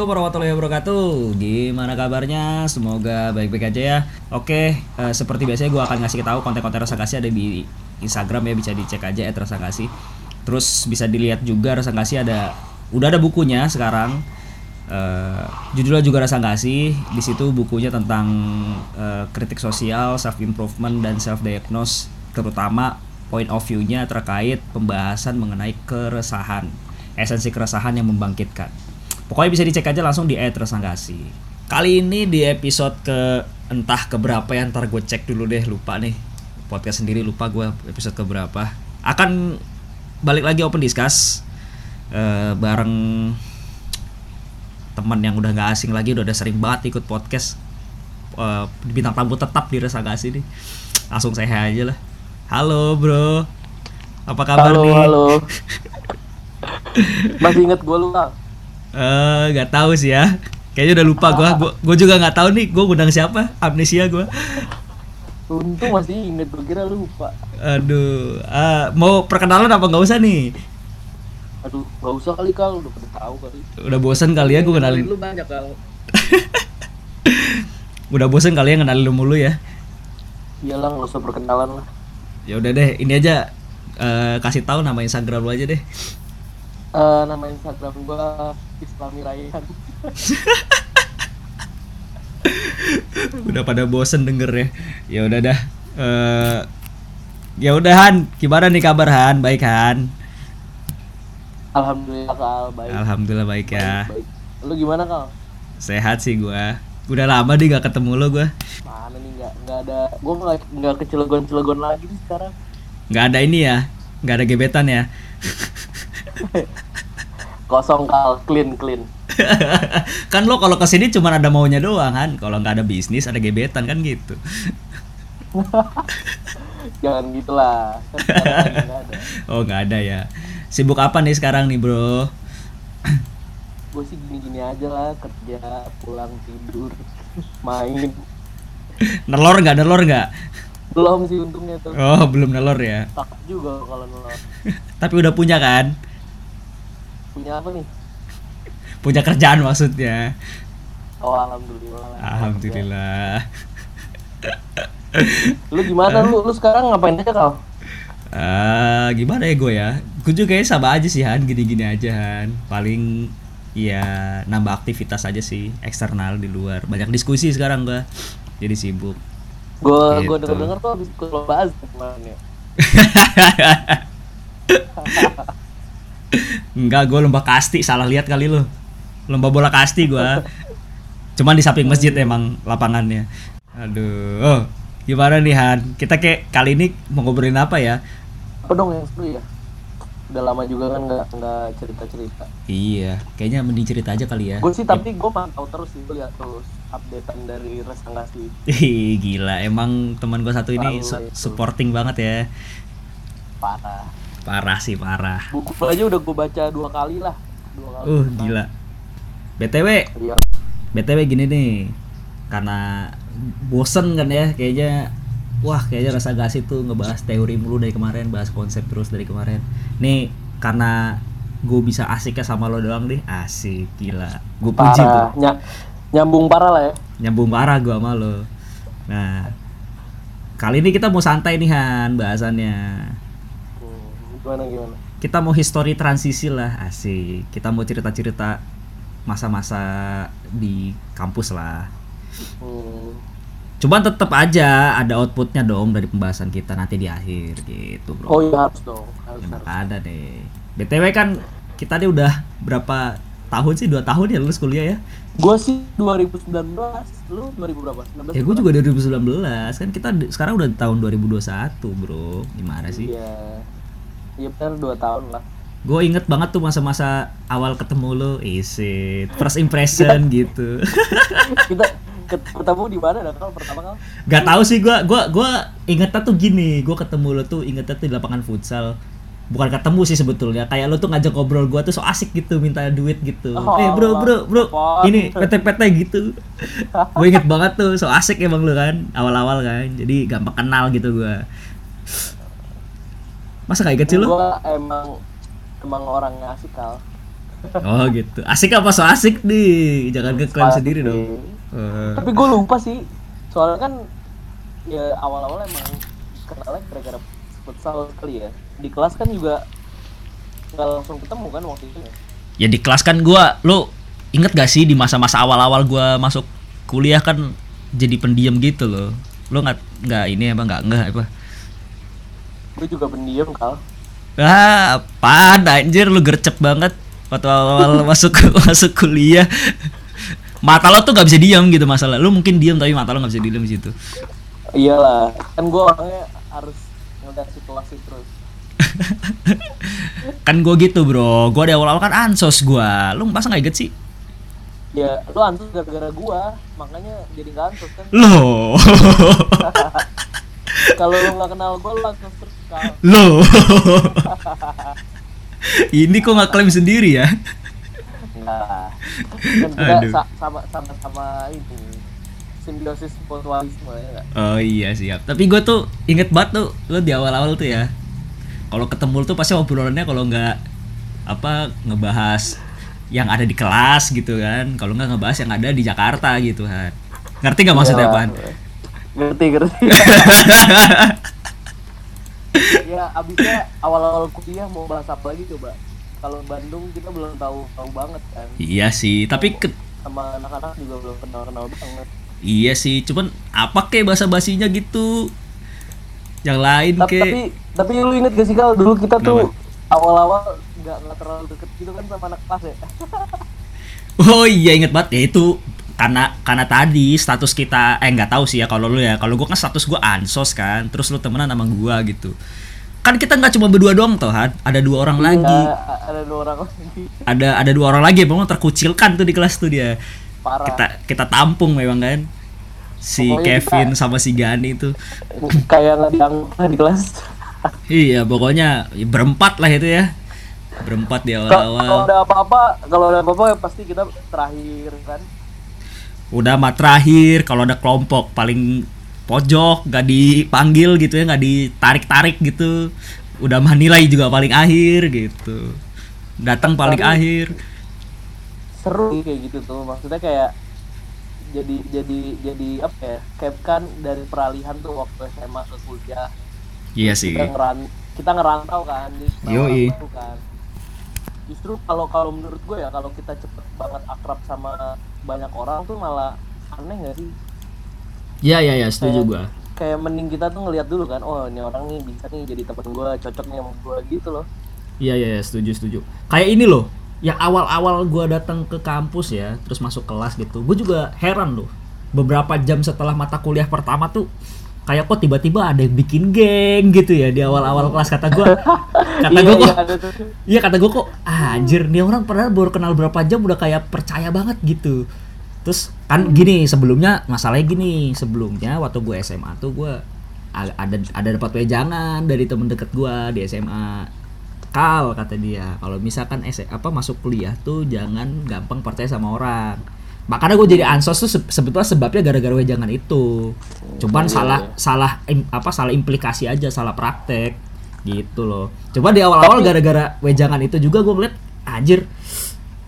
Assalamualaikum warahmatullahi wabarakatuh. Gimana kabarnya? Semoga baik-baik aja ya. Oke, eh, seperti biasanya gue akan ngasih tahu konten-konten rasa kasih ada di Instagram ya bisa dicek aja at rasa kasih. Terus bisa dilihat juga rasa kasih ada udah ada bukunya sekarang. Eh, judulnya juga rasa kasih. Di situ bukunya tentang eh, kritik sosial, self improvement dan self diagnose, terutama point of view-nya terkait pembahasan mengenai keresahan esensi keresahan yang membangkitkan. Pokoknya bisa dicek aja langsung di @resangkasi. Kali ini di episode ke entah keberapa ya ntar gue cek dulu deh lupa nih. Podcast sendiri lupa gue episode keberapa. Akan balik lagi open discuss eh, bareng teman yang udah nggak asing lagi udah, udah sering banget ikut podcast. Eh, bintang tamu tetap di Resangkasi nih. Langsung saya aja lah. Halo bro. Apa kabar halo, nih? halo. Masih inget gue lu? Eh, nggak tahu sih ya. Kayaknya udah lupa gua. Gua, gua juga nggak tahu nih gua undang siapa. Amnesia gua. Untung masih inget, gue kira lu lupa. Aduh, ah, mau perkenalan apa nggak usah nih? Aduh, gak usah kali Kang, udah pada tahu kali. Udah bosan kali ya gua kenalin. Lu banyak Kang. Udah bosan kali ya kenalin lu mulu ya. Iyalah, gak usah perkenalan lah. Ya udah deh, ini aja eh, kasih tahu nama Instagram lu aja deh. Eh, nama Instagram gua Islami Raihan. Udah pada bosen denger ya. Ya udah dah. Eh, ya udah Han, gimana nih kabar Han? Baik Han? Alhamdulillah Kal, baik. Alhamdulillah baik ya. Baik. Lu gimana Kal? Sehat sih gua. Udah lama nih gak ketemu lo gua. Mana nih nggak nggak ada, gua nggak nggak ke Cilegon-Cilegon lagi nih sekarang. nggak ada ini ya nggak ada gebetan ya Kosong Kal, clean clean. kan lo kalau ke sini cuma ada maunya doang kan kalau nggak ada bisnis ada gebetan kan gitu. Jangan gitulah. Kan oh nggak ada ya. Sibuk apa nih sekarang nih bro? Gue sih gini-gini aja lah, kerja, pulang tidur, main. nelor nggak? Nelor nggak? Belum sih untungnya tuh. oh belum nelor ya. Takut juga kalau nolak tapi udah punya kan punya apa nih? Punya kerjaan maksudnya. Oh alhamdulillah. Alhamdulillah. Lu gimana lu? Lu sekarang ngapain aja kau Ah, gimana ya gue ya? Gue juga kayaknya sama aja sih Han. Gini-gini aja Han. Paling ya nambah aktivitas aja sih eksternal di luar. Banyak diskusi sekarang gue jadi sibuk. Gue gue Gitu. denger denger tuh habis lomba azan kemarin ya Enggak, gue lomba kasti, salah lihat kali lo. Lomba bola kasti gue. Cuman di samping masjid emang lapangannya. Aduh, oh, gimana nih Han? Kita kayak kali ini mau ngobrolin apa ya? apa dong yang seru ya udah lama juga kan nggak nggak cerita cerita Iya, kayaknya mending cerita aja kali ya. gue sih tapi gue pantau terus sih gue lihat terus updatean dari resangasi Ih, gila, emang teman gue satu ini su- supporting banget ya. parah Parah sih, parah. buku aja udah gue baca dua kali lah dua kali Uh, gila. BTW, iya BTW gini nih. Karena bosen kan ya kayaknya wah kayaknya rasa gasi tuh ngebahas teori mulu dari kemarin, bahas konsep terus dari kemarin. Nih karena gue bisa asiknya sama lo doang deh, asik gila. Gue puji tuh. Ny- nyambung parah lah ya Nyambung parah gue sama lo. Nah, kali ini kita mau santai nih Han bahasannya. Gimana gimana Kita mau history transisi lah, asik. Kita mau cerita-cerita masa-masa di kampus lah. hmm. Cuman tetap aja ada outputnya dong dari pembahasan kita nanti di akhir gitu bro. oh iya harus dong harus, Enak harus. ada deh. BTW kan kita nih udah berapa tahun sih? Dua tahun ya lulus kuliah ya? Gue sih 2019, lu 2000 berapa? 19 Ya gue juga 2019 kan kita sekarang udah tahun 2021 bro. Gimana sih? Iya. Iya benar 2 tahun lah. Gue inget banget tuh masa-masa awal ketemu lo, isit, first impression gitu. Kita ket- ketemu di mana dah kalau pertama kali? Gak tahu sih gua gua gua ingetnya tuh gini, gua ketemu lo tuh ingetnya tuh di lapangan futsal. Bukan ketemu sih sebetulnya, kayak lo tuh ngajak ngobrol gua tuh so asik gitu, minta duit gitu. Oh, eh bro bro bro, apa? ini PT-PT gitu. gue inget banget tuh, so asik emang lo kan, awal-awal kan. Jadi gampang kenal gitu gua. Masa kayak sih lo? Gue emang emang orangnya asik kal. Oh gitu. Asik apa so asik nih? Jangan ngeklaim sendiri dong. Eh, Tapi gue lupa sih. Soalnya kan ya awal-awal emang kenalnya gara-gara futsal kali ya. Di kelas kan juga nggak langsung ketemu kan waktu itu ya. ya di kelas kan gua lu inget gak sih di masa-masa awal-awal gua masuk kuliah kan jadi pendiam gitu loh. Lu nggak nggak ini apa nggak nggak apa? Gue juga pendiam kal. Ah, apaan anjir lu gercep banget waktu awal masuk masuk kuliah. Mata lo tuh gak bisa diam gitu masalah. Lu mungkin diam tapi mata lo gak bisa diam di situ. Iyalah, kan gue orangnya harus ngeliat situasi terus. kan gue gitu bro, gue di awal-awal kan ansos gue. Lu masa nggak inget sih? Ya, lu antus gara-gara gua, makanya jadi nggak antus kan. Loh, Kalau lu nggak kenal gua, lu antus terus. Loh. Ini kok nggak klaim sendiri ya? Nah, kan kita Aduh. sa- sama sama sama ini simbiosis mutualisme ya? Oh iya siap. Tapi gue tuh inget banget tuh lo di awal-awal tuh ya. Kalau ketemu tuh pasti obrolannya kalau nggak apa ngebahas yang ada di kelas gitu kan. Kalau nggak ngebahas yang ada di Jakarta gitu kan. Ngerti nggak maksudnya Ya? Ngerti, ngerti. ya, abisnya awal-awal kuliah mau bahas apa lagi coba? Kalau Bandung kita belum tahu tahu banget kan, Iya sih. Tapi ke- sama anak-anak juga belum kenal-kenal banget. iya sih. Cuman apa kek bahasa basinya gitu? Yang lain tapi, kek. tapi tapi lu inget gak sih kalau dulu kita tuh Kenapa? awal-awal nggak nggak terlalu deket gitu kan sama anak kelas ya Oh iya inget banget ya itu karena karena tadi status kita eh nggak tahu sih ya kalau lu ya. Kalau gua kan status gua ansos kan terus lu temenan sama gua gitu. Kan kita nggak cuma berdua doang toh Han. ada dua orang lagi. Iya, ada dua orang lagi. Ada ada dua orang lagi memang terkucilkan tuh di kelas tuh dia. Parah. Kita kita tampung memang kan. Si Pokoknya Kevin sama si Gani itu kayak dianggap di kelas. Iya pokoknya ya berempat lah itu ya. Berempat di Kalau kalau awal-awal ada apa-apa kalau ada apa-apa ya pasti kita terakhir kan udah mah terakhir kalau ada kelompok paling pojok gak dipanggil gitu ya nggak ditarik-tarik gitu udah mah nilai juga paling akhir gitu. Datang paling Tapi- akhir. seru kayak gitu tuh maksudnya kayak jadi jadi jadi apa ya kayak kan dari peralihan tuh waktu SMA ke kuliah. Iya sih. Kita ngeran kita ngerantau kan Yoi. baru kan. Justru kalau kalau menurut gue ya kalau kita cepet banget akrab sama banyak orang tuh malah aneh gak sih? Iya iya iya setuju Kayak- gua. kayak mending kita tuh ngelihat dulu kan oh ini orang nih bisa nih jadi temen gue cocok nih sama gue gitu loh. Iya iya iya, setuju setuju. Kayak ini loh yang awal-awal gua datang ke kampus ya terus masuk kelas gitu gue juga heran loh. Beberapa jam setelah mata kuliah pertama tuh kayak kok tiba-tiba ada yang bikin geng gitu ya di awal-awal kelas kata gua kata Iya, gua kok iya, tuh. Iya kata gue kok ah, anjir nih orang padahal baru kenal berapa jam udah kayak percaya banget gitu. Terus kan gini sebelumnya masalahnya gini sebelumnya waktu gue SMA tuh gue ada ada dapat wejangan dari temen deket gue di SMA. Kal kata dia kalau misalkan S apa masuk kuliah tuh jangan gampang percaya sama orang. Makanya gue jadi ansos tuh se- sebetulnya sebabnya gara-gara wejangan itu. Cuman Iya, salah iya. salah im- apa salah implikasi aja salah praktek gitu loh. Coba di awal-awal gara-gara wejangan itu juga gue ngeliat anjir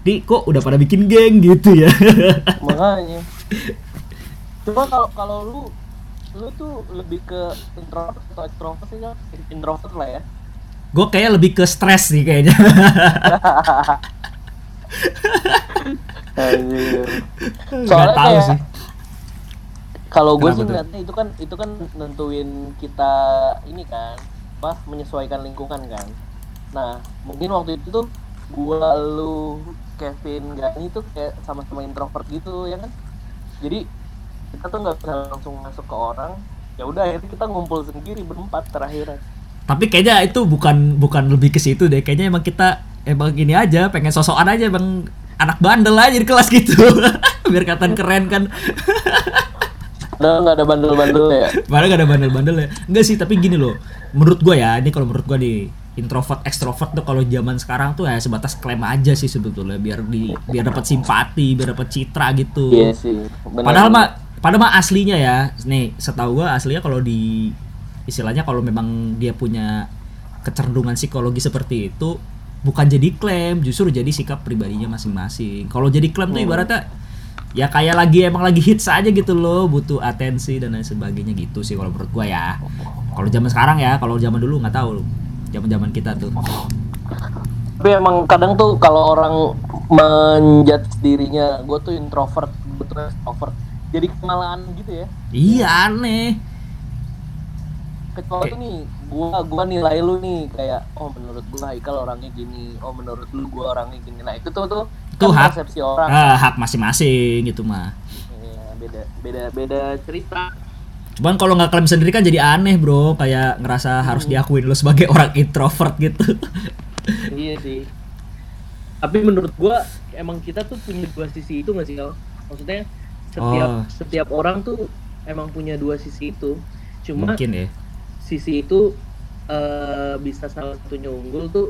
di kok udah pada bikin geng gitu ya. makanya coba kalau kalau lu lu tuh lebih ke introvert atau extrovert sih kan introvert lah ya gue kayak lebih ke stres sih kayaknya. Soalnya tahu kayak sih. kalau gue sih ngeliatnya itu kan itu kan nentuin kita ini kan apa menyesuaikan lingkungan kan. Nah mungkin waktu itu tuh gua lu Kevin Gani tuh kayak sama-sama introvert gitu ya kan? Jadi kita tuh nggak bisa langsung masuk ke orang. Ya udah akhirnya kita ngumpul sendiri berempat terakhir Tapi kayaknya itu bukan bukan lebih ke situ deh. Kayaknya emang kita emang gini aja pengen sosokan aja emang anak bandel aja di kelas gitu. Biar kelihatan keren kan. Padahal nggak ada bandel-bandel ya Padahal gak ada bandel-bandel ya. Enggak sih, tapi gini loh. Menurut gua ya, ini kalau menurut gua di introvert extrovert tuh kalau zaman sekarang tuh ya sebatas klaim aja sih sebetulnya biar di biar dapat simpati, biar dapat citra gitu. iya sih bener. Padahal mah padahal mah aslinya ya. Nih, setahu gua aslinya kalau di istilahnya kalau memang dia punya kecenderungan psikologi seperti itu bukan jadi klaim justru jadi sikap pribadinya masing-masing. Kalau jadi klaim tuh ibaratnya ya kayak lagi emang lagi hits aja gitu loh butuh atensi dan lain sebagainya gitu sih kalau menurut gua ya. Kalau zaman sekarang ya kalau zaman dulu nggak tahu zaman zaman kita tuh. Tapi emang kadang tuh kalau orang menjudge dirinya gue tuh introvert gue tuh extrovert. Jadi kemalaan gitu ya? Iya aneh kecuali Kayak- nih gua gua nilai lu nih kayak oh menurut gua Haikal orangnya gini oh menurut lu gua orangnya gini. Nah itu tuh tuh Itu kan hak. persepsi orang. Ah, hak masing-masing gitu mah. Iya, beda beda beda cerita. Cuman kalau nggak klaim sendiri kan jadi aneh bro. Kayak ngerasa harus diakuin lo sebagai orang introvert gitu. Iya sih. Tapi menurut gua emang kita tuh punya dua sisi itu nggak sih Kal? maksudnya setiap Oh. setiap orang tuh emang punya dua sisi itu. Cuma mungkin ya sisi itu eh, bisa salah satunya unggul tuh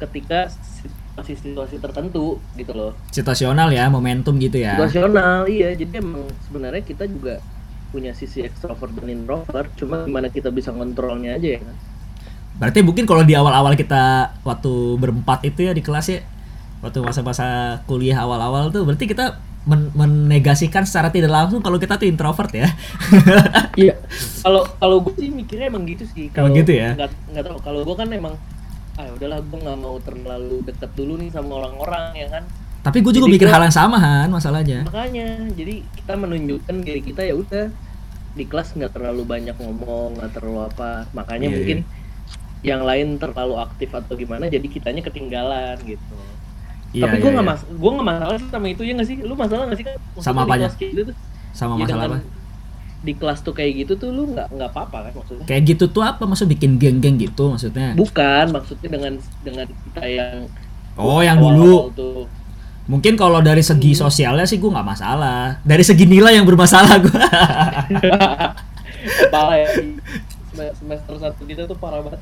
ketika situasi-situasi tertentu gitu loh. Situasional ya momentum gitu ya. Situasional iya. Jadi emang sebenarnya kita juga punya sisi ekstrovert dan introvert cuma gimana kita bisa kontrolnya aja ya kan? Berarti mungkin kalau di awal-awal kita waktu berempat itu ya di kelas ya, waktu masa-masa kuliah awal-awal tuh, berarti kita men- menegasikan secara tidak langsung kalau kita tuh introvert ya. iya. Kalau kalau gue sih mikirnya emang gitu sih. Kalau gitu ya? nggak nggak tahu. Kalau gue kan emang ah ya udahlah gue nggak mau terlalu deket dulu nih sama orang-orang ya kan? Tapi gue juga Jadi mikir gua- hal yang sama Han, masalahnya. makanya jadi kita menunjukkan diri kita ya udah di kelas nggak terlalu banyak ngomong nggak terlalu apa. Makanya Iya, mungkin yang lain terlalu aktif atau gimana jadi kitanya ketinggalan gitu Iya, tapi iya, gue nggak iya. mas gue nggak masalah sama itu ya nggak sih lu masalah nggak sih kan Maksudnya Sama apanya? gitu tuh Sama ya masalah dengan apa? di kelas tuh kayak gitu tuh lu nggak nggak apa-apa kan maksudnya Kayak gitu tuh apa? Maksud bikin geng-geng gitu maksudnya? bukan maksudnya dengan dengan kita yang Oh, yang dulu. tuh Mungkin kalau dari segi Hmm. sosialnya sih gue nggak masalah. Dari segi nilai yang bermasalah gue. parah ya Sem- semester satu kita tuh parah banget.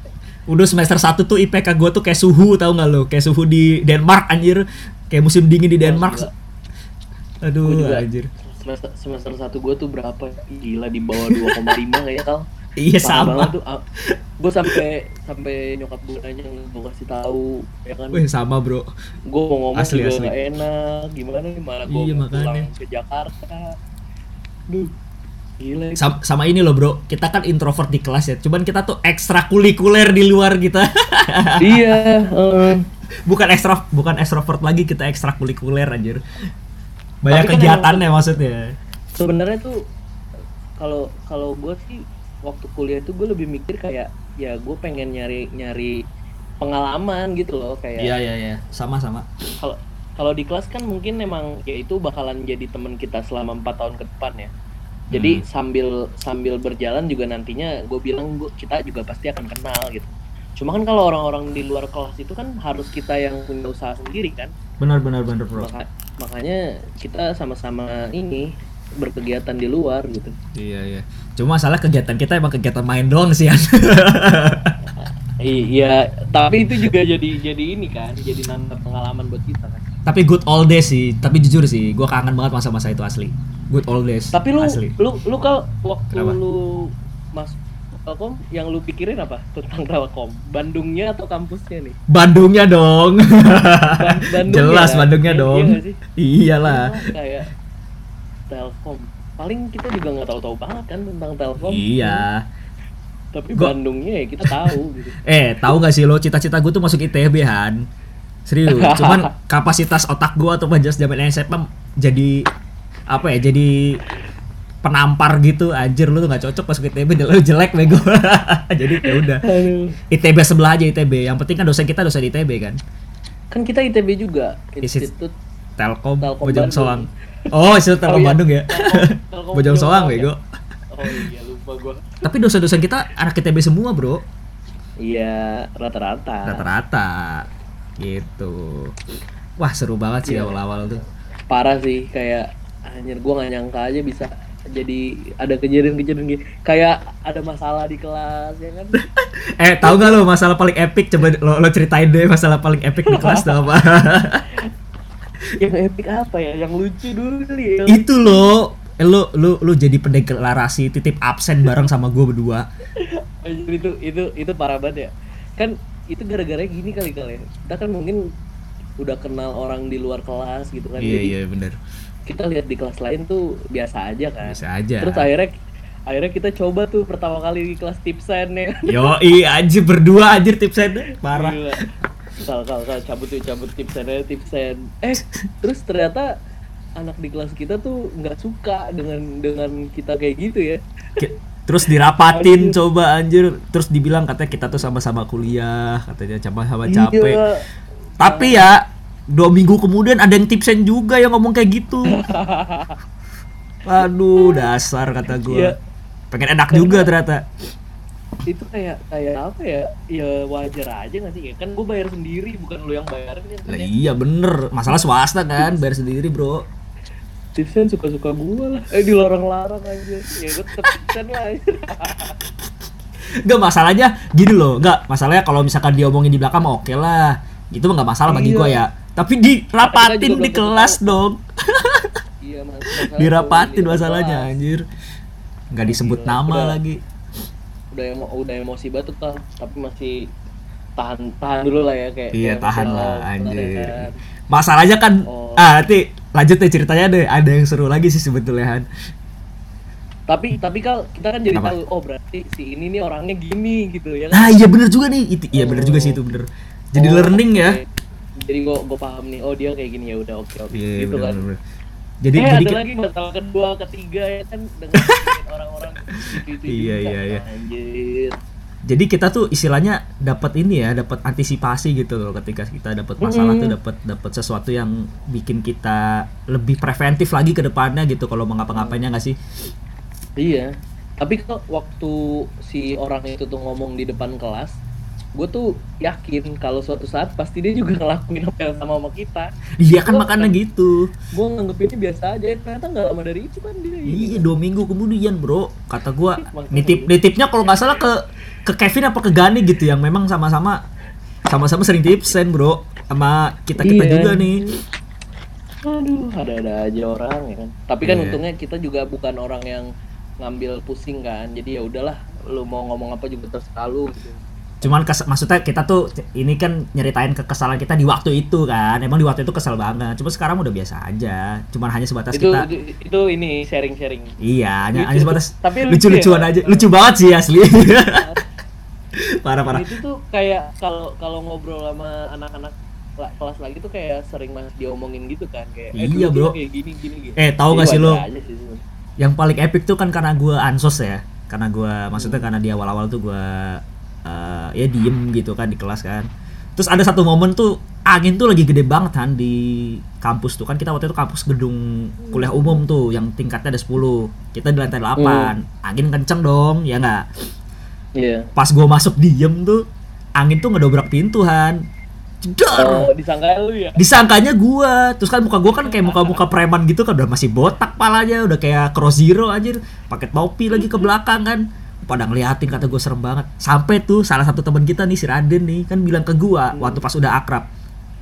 Udah semester 1 tuh IPK gue tuh kayak suhu tahu nggak lo? Kayak suhu di Denmark anjir. Kayak musim dingin di Denmark. gila. Aduh Gua juga anjir. semester semester satu gue tuh berapa ya? gila di bawah 2,5 kayaknya kal Iya Parah sama. banget tuh gue sampai sampai nyokap gue nanya gue kasih tahu ya kan Wih sama bro. gue mau ngomong Asli, juga asli. nggak enak gimana nih malah gue Iya, pulang ke Jakarta duh gila. Sama, sama ini loh bro, kita kan introvert di kelas ya. Cuman kita tuh ekstrakurikuler di luar kita. iya heeh. bukan ekstra, bukan ekstrovert lagi kita ekstrakurikuler anjir. Banyak Tapi kan kegiatannya maksudnya. sebenarnya tuh kalau kalau gue sih waktu kuliah tuh gue lebih mikir kayak ya gue pengen nyari nyari pengalaman gitu loh kayak iya iya. Sama sama. kalau kalau di kelas kan mungkin emang ya itu bakalan jadi teman kita selama empat tahun ke depan ya jadi Hmm. sambil sambil berjalan juga nantinya gue bilang gua, kita juga pasti akan kenal gitu cuma kan kalau orang-orang di luar kelas itu kan harus kita yang punya usaha sendiri kan Benar benar benar bro. Maka- makanya kita sama-sama ini berkegiatan di luar gitu Iya iya. Cuma masalah kegiatan kita emang kegiatan main doang sih Han. iya tapi itu juga jadi jadi ini kan jadi nambah pengalaman buat kita kan tapi good old days sih. Tapi jujur sih, gue kangen banget masa-masa itu asli. Good old days. Tapi lu asli. lu lu kalau waktu Kenapa? lu masuk Telkom yang lu pikirin apa tentang Telkom? Bandungnya atau kampusnya nih? Bandungnya dong. Ban- Bandungnya Jelas kan? Bandungnya Iya- dong. iya nggak? Iyalah. Wah, kayak Telkom. Paling kita juga nggak tahu-tahu banget kan tentang Telkom. Iya. Tapi Gua- Bandungnya ya kita tahu gitu. Eh, tahu gak sih lo cita-cita gue tuh masuk ITB Han? Serius. Cuman kapasitas otak gue atau pas zaman SMA jadi apa ya? Jadi penampar gitu anjir lu tuh gak cocok masuk ITB lu jelek bego jadi ya udah. ITB sebelah aja ITB yang penting kan dosen kita dosen ITB kan Kan kita ITB juga, Institut Telkom, Telkom Bojong. Soang oh itu Telkom iya. Bandung ya Telkom- Bojong Soang ya? bego Oh iya lupa gua. tapi dosen-dosen kita anak ITB semua bro Iya, rata-rata. rata-rata gitu wah seru banget sih Iya. awal-awal tuh parah sih kayak anjir gua nggak nyangka aja bisa jadi ada kejadian-kejadian gitu kayak ada masalah di kelas ya kan Eh, tahu gak lo masalah paling epic? Coba lo, lo ceritain deh masalah paling epic di kelas tuh apa? yang epic apa ya yang lucu dulu kali ya Itu lo, eh, lo, lo, lo jadi pendeklarasi titip absen bareng sama gue berdua. Itu itu itu parah banget ya kan itu gara-gara gini kali kali ya. Kita kan mungkin udah kenal orang di luar kelas gitu kan. iya Jadi iya bener kita lihat di kelas lain tuh biasa aja kan. bisa aja Terus akhirnya akhirnya kita coba tuh pertama kali di kelas tipsen ya. yo iya anjir berdua anjir tipsnya parah Gila. Kal kal kal cabut yuk cabut tipsen aja tipsen. Eh terus ternyata anak di kelas kita tuh nggak suka dengan dengan kita kayak gitu ya. Terus dirapatin coba anjir. Terus dibilang katanya kita tuh sama-sama kuliah katanya sama-sama capek. Iya. tapi ya dua minggu kemudian ada yang tipsen juga yang ngomong kayak gitu. Aduh dasar kata gue Iya. pengen enak juga ternyata. Itu kayak kayak apa ya? Ya wajar aja gak sih? Ya kan gue bayar sendiri bukan lu yang bayarin ya. Lah iya bener. Masalah swasta kan bayar sendiri bro tipsen suka suka gue lah eh dilarang-larang aja ya gue tetep tipsen lah Enggak masalahnya gini loh, enggak masalahnya kalau misalkan diomongin di belakang mah oke lah. Itu mah nggak masalah bagi Iya. gua ya. Tapi dirapatin di kelas dong. iya mas masalah Dirapatin masalahnya kelas, anjir. Nggak disebut Gila, nama udah. lagi. udah emo udah emosi banget tuh tapi masih tahan tahan dulu lah ya kayak Iya tahan lah anjir. kan. Masalahnya kan Oh. ah nanti lanjut deh ceritanya deh. Ada yang seru lagi sih sebetulnya Han. tapi tapi kalau kita kan jadi Apa? tahu oh berarti si ini nih orangnya gini gitu ya kan Nah iya bener juga nih. Itu, iya bener juga sih itu bener. Jadi Oh, learning ya. oke. jadi gua gua paham nih oh dia kayak gini ya udah oke oke Iya gitu bener, kan bener, bener. Jadi eh jadi ada lagi masalah kedua ketiga ya kan dengan orang-orang gitu gitu Iya, iya, iya. anjir jadi kita tuh istilahnya dapat ini ya, dapat antisipasi gitu loh ketika kita dapat masalah tuh dapat dapat sesuatu yang bikin kita lebih preventif lagi ke depannya gitu kalau mau ngapa-ngapainnya nggak sih? Iya. Tapi kok waktu si orang itu tuh ngomong di depan kelas, gue tuh yakin kalau suatu saat pasti dia juga ngelakuin apa yang sama sama kita. Iya kan Gua makanya gitu. Gue nganggep ini biasa aja, ternyata nggak lama dari itu kan dia. Iya dua minggu kemudian bro, kata gua Makanya. nitip nitipnya kalau nggak salah ke ke Kevin apa ke Gani gitu yang memang sama-sama sama-sama sering tipsen bro sama kita kita Iya. juga nih. Aduh, ada-ada aja orang ya kan. Tapi kan Iya. untungnya kita juga bukan orang yang ngambil pusing kan. Jadi ya udahlah, lu mau ngomong apa juga terserah lu gitu. Cuman kes, maksudnya kita tuh ini kan nyeritain kekesalan kita di waktu itu kan. Emang di waktu itu kesel banget. Cuma sekarang udah biasa aja. Cuman hanya sebatas Itu, kita itu itu ini sharing-sharing. Iya, hanya, hanya sebatas Tapi lucu lucu-lucuan ya? aja. Lucu banget sih asli. parah parah. itu tuh kayak kalau kalau ngobrol sama anak-anak la- kelas lagi tuh kayak sering mas diomongin gitu kan kayak Iya, dulu bro. kayak gini gini gitu. Eh, tahu nggak sih lo? Yang paling epic tuh kan karena gua ansos ya. Karena gua maksudnya karena di awal-awal tuh gua eh, ya diem gitu kan di kelas kan. Terus ada satu momen tuh angin tuh lagi gede banget kan di kampus tuh kan kita waktu itu kampus gedung kuliah umum tuh yang tingkatnya ada 10 kita di lantai 8 angin kenceng dong ya nggak Iya. pas gua masuk diem tuh angin tuh ngedobrak pintu han. Jedar Oh, disangka lu ya. disangkanya gua. Terus kan muka gua kan kayak muka-muka preman gitu kan udah masih botak palanya udah kayak cross zero anjir. Pakai topi lagi ke belakang kan. Pada ngeliatin kata gue serem banget. Sampai tuh salah satu teman kita nih si Raden nih kan bilang ke gua waktu pas udah akrab.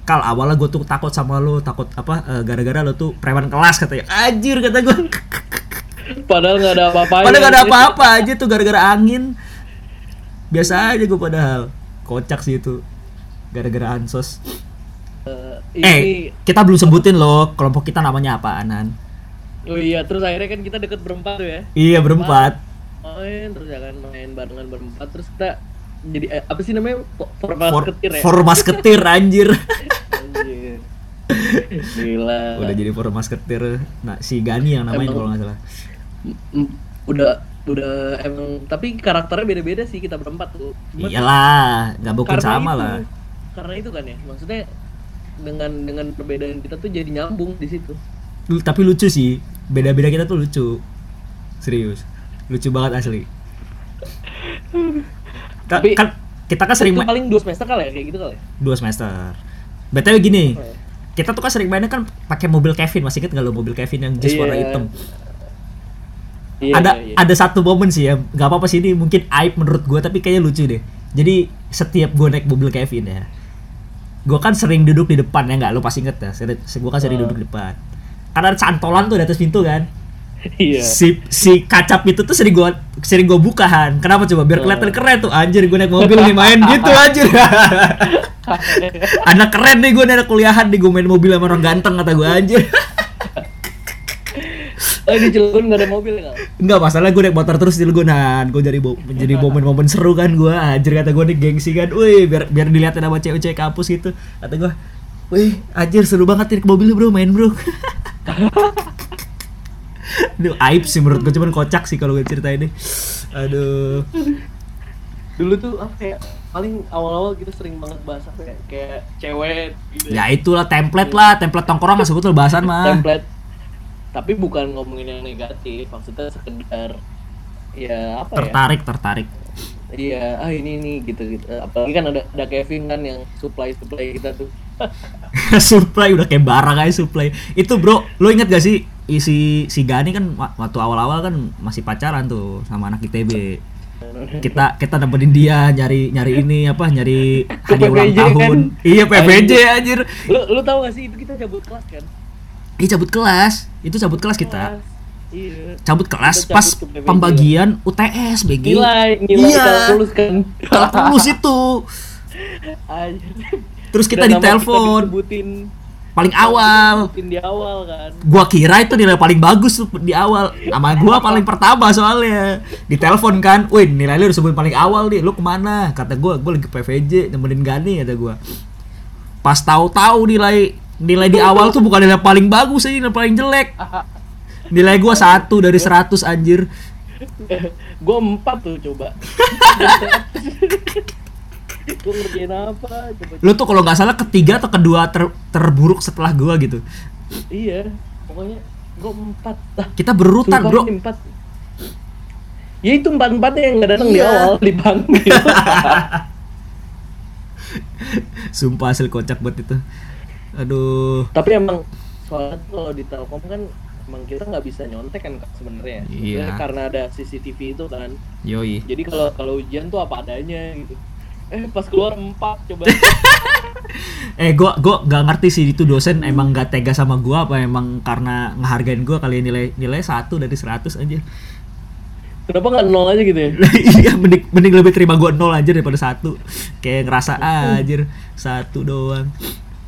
Kal awalnya gue tuh takut sama lo takut apa eh, gara-gara lo tuh preman kelas katanya. Anjir kata gue Padahal nggak ada apa-apa. padahal gak ada apa-apa aja tuh gara-gara angin biasa aja gue padahal kocak sih itu gara-gara ansos ini eh kita belum sebutin loh kelompok kita namanya apa Anan oh iya terus akhirnya kan kita deket berempat tuh ya. iya berempat Main terus ya kan main barengan berempat terus kita jadi eh, apa sih namanya? For, formal For, ketir ya. formas ketir anjir Anjir. Gila. udah jadi formas ketir nah si Gani yang namanya kalau nggak salah udah udah emang tapi karakternya beda-beda sih kita berempat tuh. Cuman iyalah nggak karena sama itu, lah Karena itu kan ya, maksudnya dengan dengan perbedaan kita tuh jadi nyambung di situ. Lu- tapi lucu sih beda-beda kita tuh lucu serius lucu banget asli Tapi- kan kita kan sering itu paling dua semester kali ya kayak gitu kali. ya? dua semester btw gini Oh, ya. kita tuh kan sering mainnya kan pakai mobil Kevin masih inget nggak lo mobil Kevin yang just warna Iya. hitam Iya, ada iya, iya. ada satu momen sih ya nggak apa-apa sih ini mungkin aib menurut gue tapi kayaknya lucu deh. Jadi setiap gue naik mobil Kevin ya gue kan sering duduk di depan ya nggak lo pasti inget ya gue kan sering Oh. duduk di depan. Karena ada cantolan tuh di atas pintu kan. Iya. si si kacap itu tuh sering gua sering gua bukahan kenapa coba? Biar kelihatan Oh. keren tuh. Anjir gue naik mobil nih main gitu anjir. Anak keren nih gue anak kuliahan nih gue main mobil sama orang ganteng kata gue anjir Oh di Cilegon nggak ada mobil ya? Enggak masalah gue naik motor terus di Legonan Gue jadi bo- jadi momen-momen seru kan gue Anjir kata gue nih gengsi kan. Wih biar biar dilihatin sama cewek-cewek kampus gitu. Kata gue Wih anjir seru banget nih ke mobil bro. Main bro. Aduh aib sih menurut gue cuman kocak sih kalau gue ceritain ini Aduh. Dulu tuh apa ya? Paling awal-awal kita sering banget bahas apa ya? Kayak cewek gitu. Ya. Itulah template lah. Template tongkrong lah sebetulnya bahasan mah. Template tapi bukan ngomongin yang negatif maksudnya sekedar ya apa ya? Tertarik tertarik. Iya ah ini ini gitu gitu. Apalagi kan ada ada Kevin kan yang supply supply kita tuh. Supply udah kayak barang aja supply. Itu bro lo inget gak sih isi si Gani kan wa- waktu awal-awal kan masih pacaran tuh sama anak ITB kita kita nemenin dia nyari nyari ini apa nyari hadiah ulang tahun. kan? iya PPJ anjir. Lu lu tahu gak sih itu kita cabut kelas kan Ih cabut kelas. Itu cabut kelas kita. Iya. Cabut kelas cabut pas ke pembagian UTS BG nilai nilai Iya. lulus kan. Kalau lulus itu. Terus kita ditelepon. disebutin. Paling awal. Disebutin di awal kan. Gua kira itu nilai paling bagus tuh di awal. Nama gua paling pertama soalnya. Ditelepon kan wih nilai lu disebut paling awal nih. Lu ke mana? Kata gua gua lagi PVJ nemenin Gani kata gua. Pas tahu-tahu nilai nilai di awal tuh bukan nilai paling bagus aja nilai paling jelek. Nilai gua satu dari 100 anjir. Gue empat tuh coba. Gue ngerjain apa? Coba lu tuh kalau nggak salah ketiga atau kedua ter- terburuk setelah gua gitu. Iya pokoknya gue empat. Lah kita berurutan bro. empat. Ya itu empat empatnya yang nggak datang di Iya. awal dipanggil sumpah hasil kocak buat itu aduh tapi emang soalnya kalau di telkom kan emang kita nggak bisa nyontek kan sebenarnya Iya. Karena ada CCTV itu kan yoi jadi kalau kalau ujian tuh apa adanya gitu eh pas keluar empat coba Eh gua gua nggak ngerti sih itu dosen emang nggak tega sama gua apa emang karena ngehargain gua kali nilai nilai satu dari 100 aja. kenapa nggak nol aja gitu ya iya mending mending lebih terima gua nol aja daripada satu. Kayak ngerasa ah, anjir satu doang.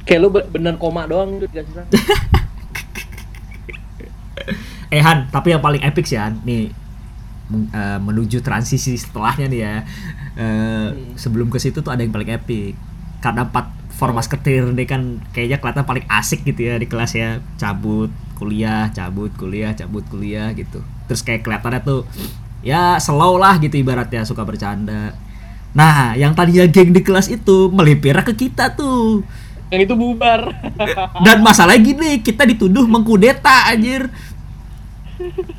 Kayak lu be- bener koma doang gitu dikasih satu Eh Han, tapi yang paling epic sih Han, nih eh, menuju transisi setelahnya nih ya. Eh, Sebelum ke situ tuh ada yang paling epic. Karena empat formas ketir ini kan kayaknya kelihatan paling asik gitu ya di kelas ya. Cabut kuliah, cabut kuliah, cabut kuliah gitu. Terus kayak kelihatannya tuh ya slow lah gitu ibaratnya suka bercanda. Nah, yang tadinya geng di kelas itu melipir ke kita tuh. Yang itu bubar Dan masalahnya gini, kita dituduh mengkudeta anjir.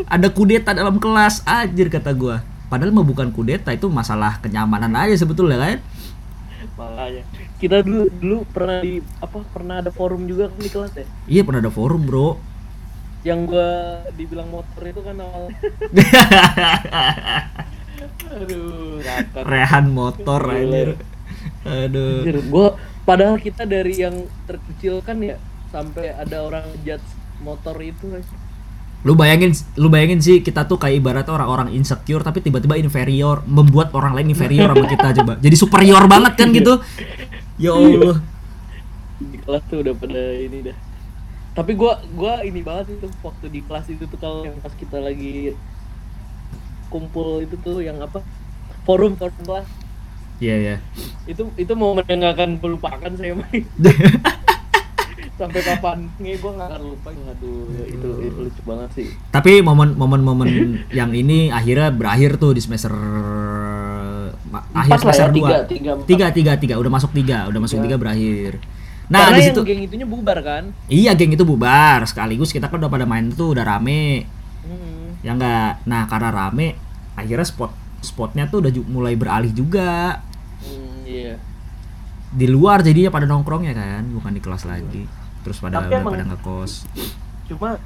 Ada kudeta dalam kelas anjir kata gua. Padahal mah bukan kudeta, itu masalah kenyamanan aja sebetulnya kan. makanya kita dulu dulu pernah di apa pernah ada forum juga kan di kelas ya Iya pernah ada forum, Bro. yang gua dibilang motor itu kan awal aduh Rehan motor anjir. Aduh. Anjir, gua padahal kita dari yang terkecil kan ya sampai ada orang judge motor itu guys. Lu bayangin lu bayangin sih kita tuh kayak ibarat orang-orang insecure tapi tiba-tiba inferior, membuat orang lain inferior sama kita coba. Jadi superior banget kan gitu. Ya Allah. di kelas tuh udah pada ini dah tapi gua gua ini banget itu waktu di kelas itu tuh kalau yang pas kita lagi kumpul itu tuh yang apa forum forum kelas Iya ya. itu itu momen yang gak akan lupakan saya main sampai kapan nih gua nggak akan lupa aduh itu itu lucu banget sih Tapi momen-momen-momen yang ini akhirnya berakhir tuh di semester akhir ya, semester 2. tiga, tiga, tiga, tiga, udah masuk tiga, udah masuk tiga berakhir. Nah, karena di yang situ geng itunya bubar kan iya geng itu bubar sekaligus kita kan udah pada main tuh udah rame. hmm. Ya enggak. Nah, karena rame akhirnya spot spotnya tuh udah mulai beralih juga iya di luar jadinya pada nongkrongnya kan, bukan di kelas lagi. Terus pada Tapi emang- pada ngekos. cuma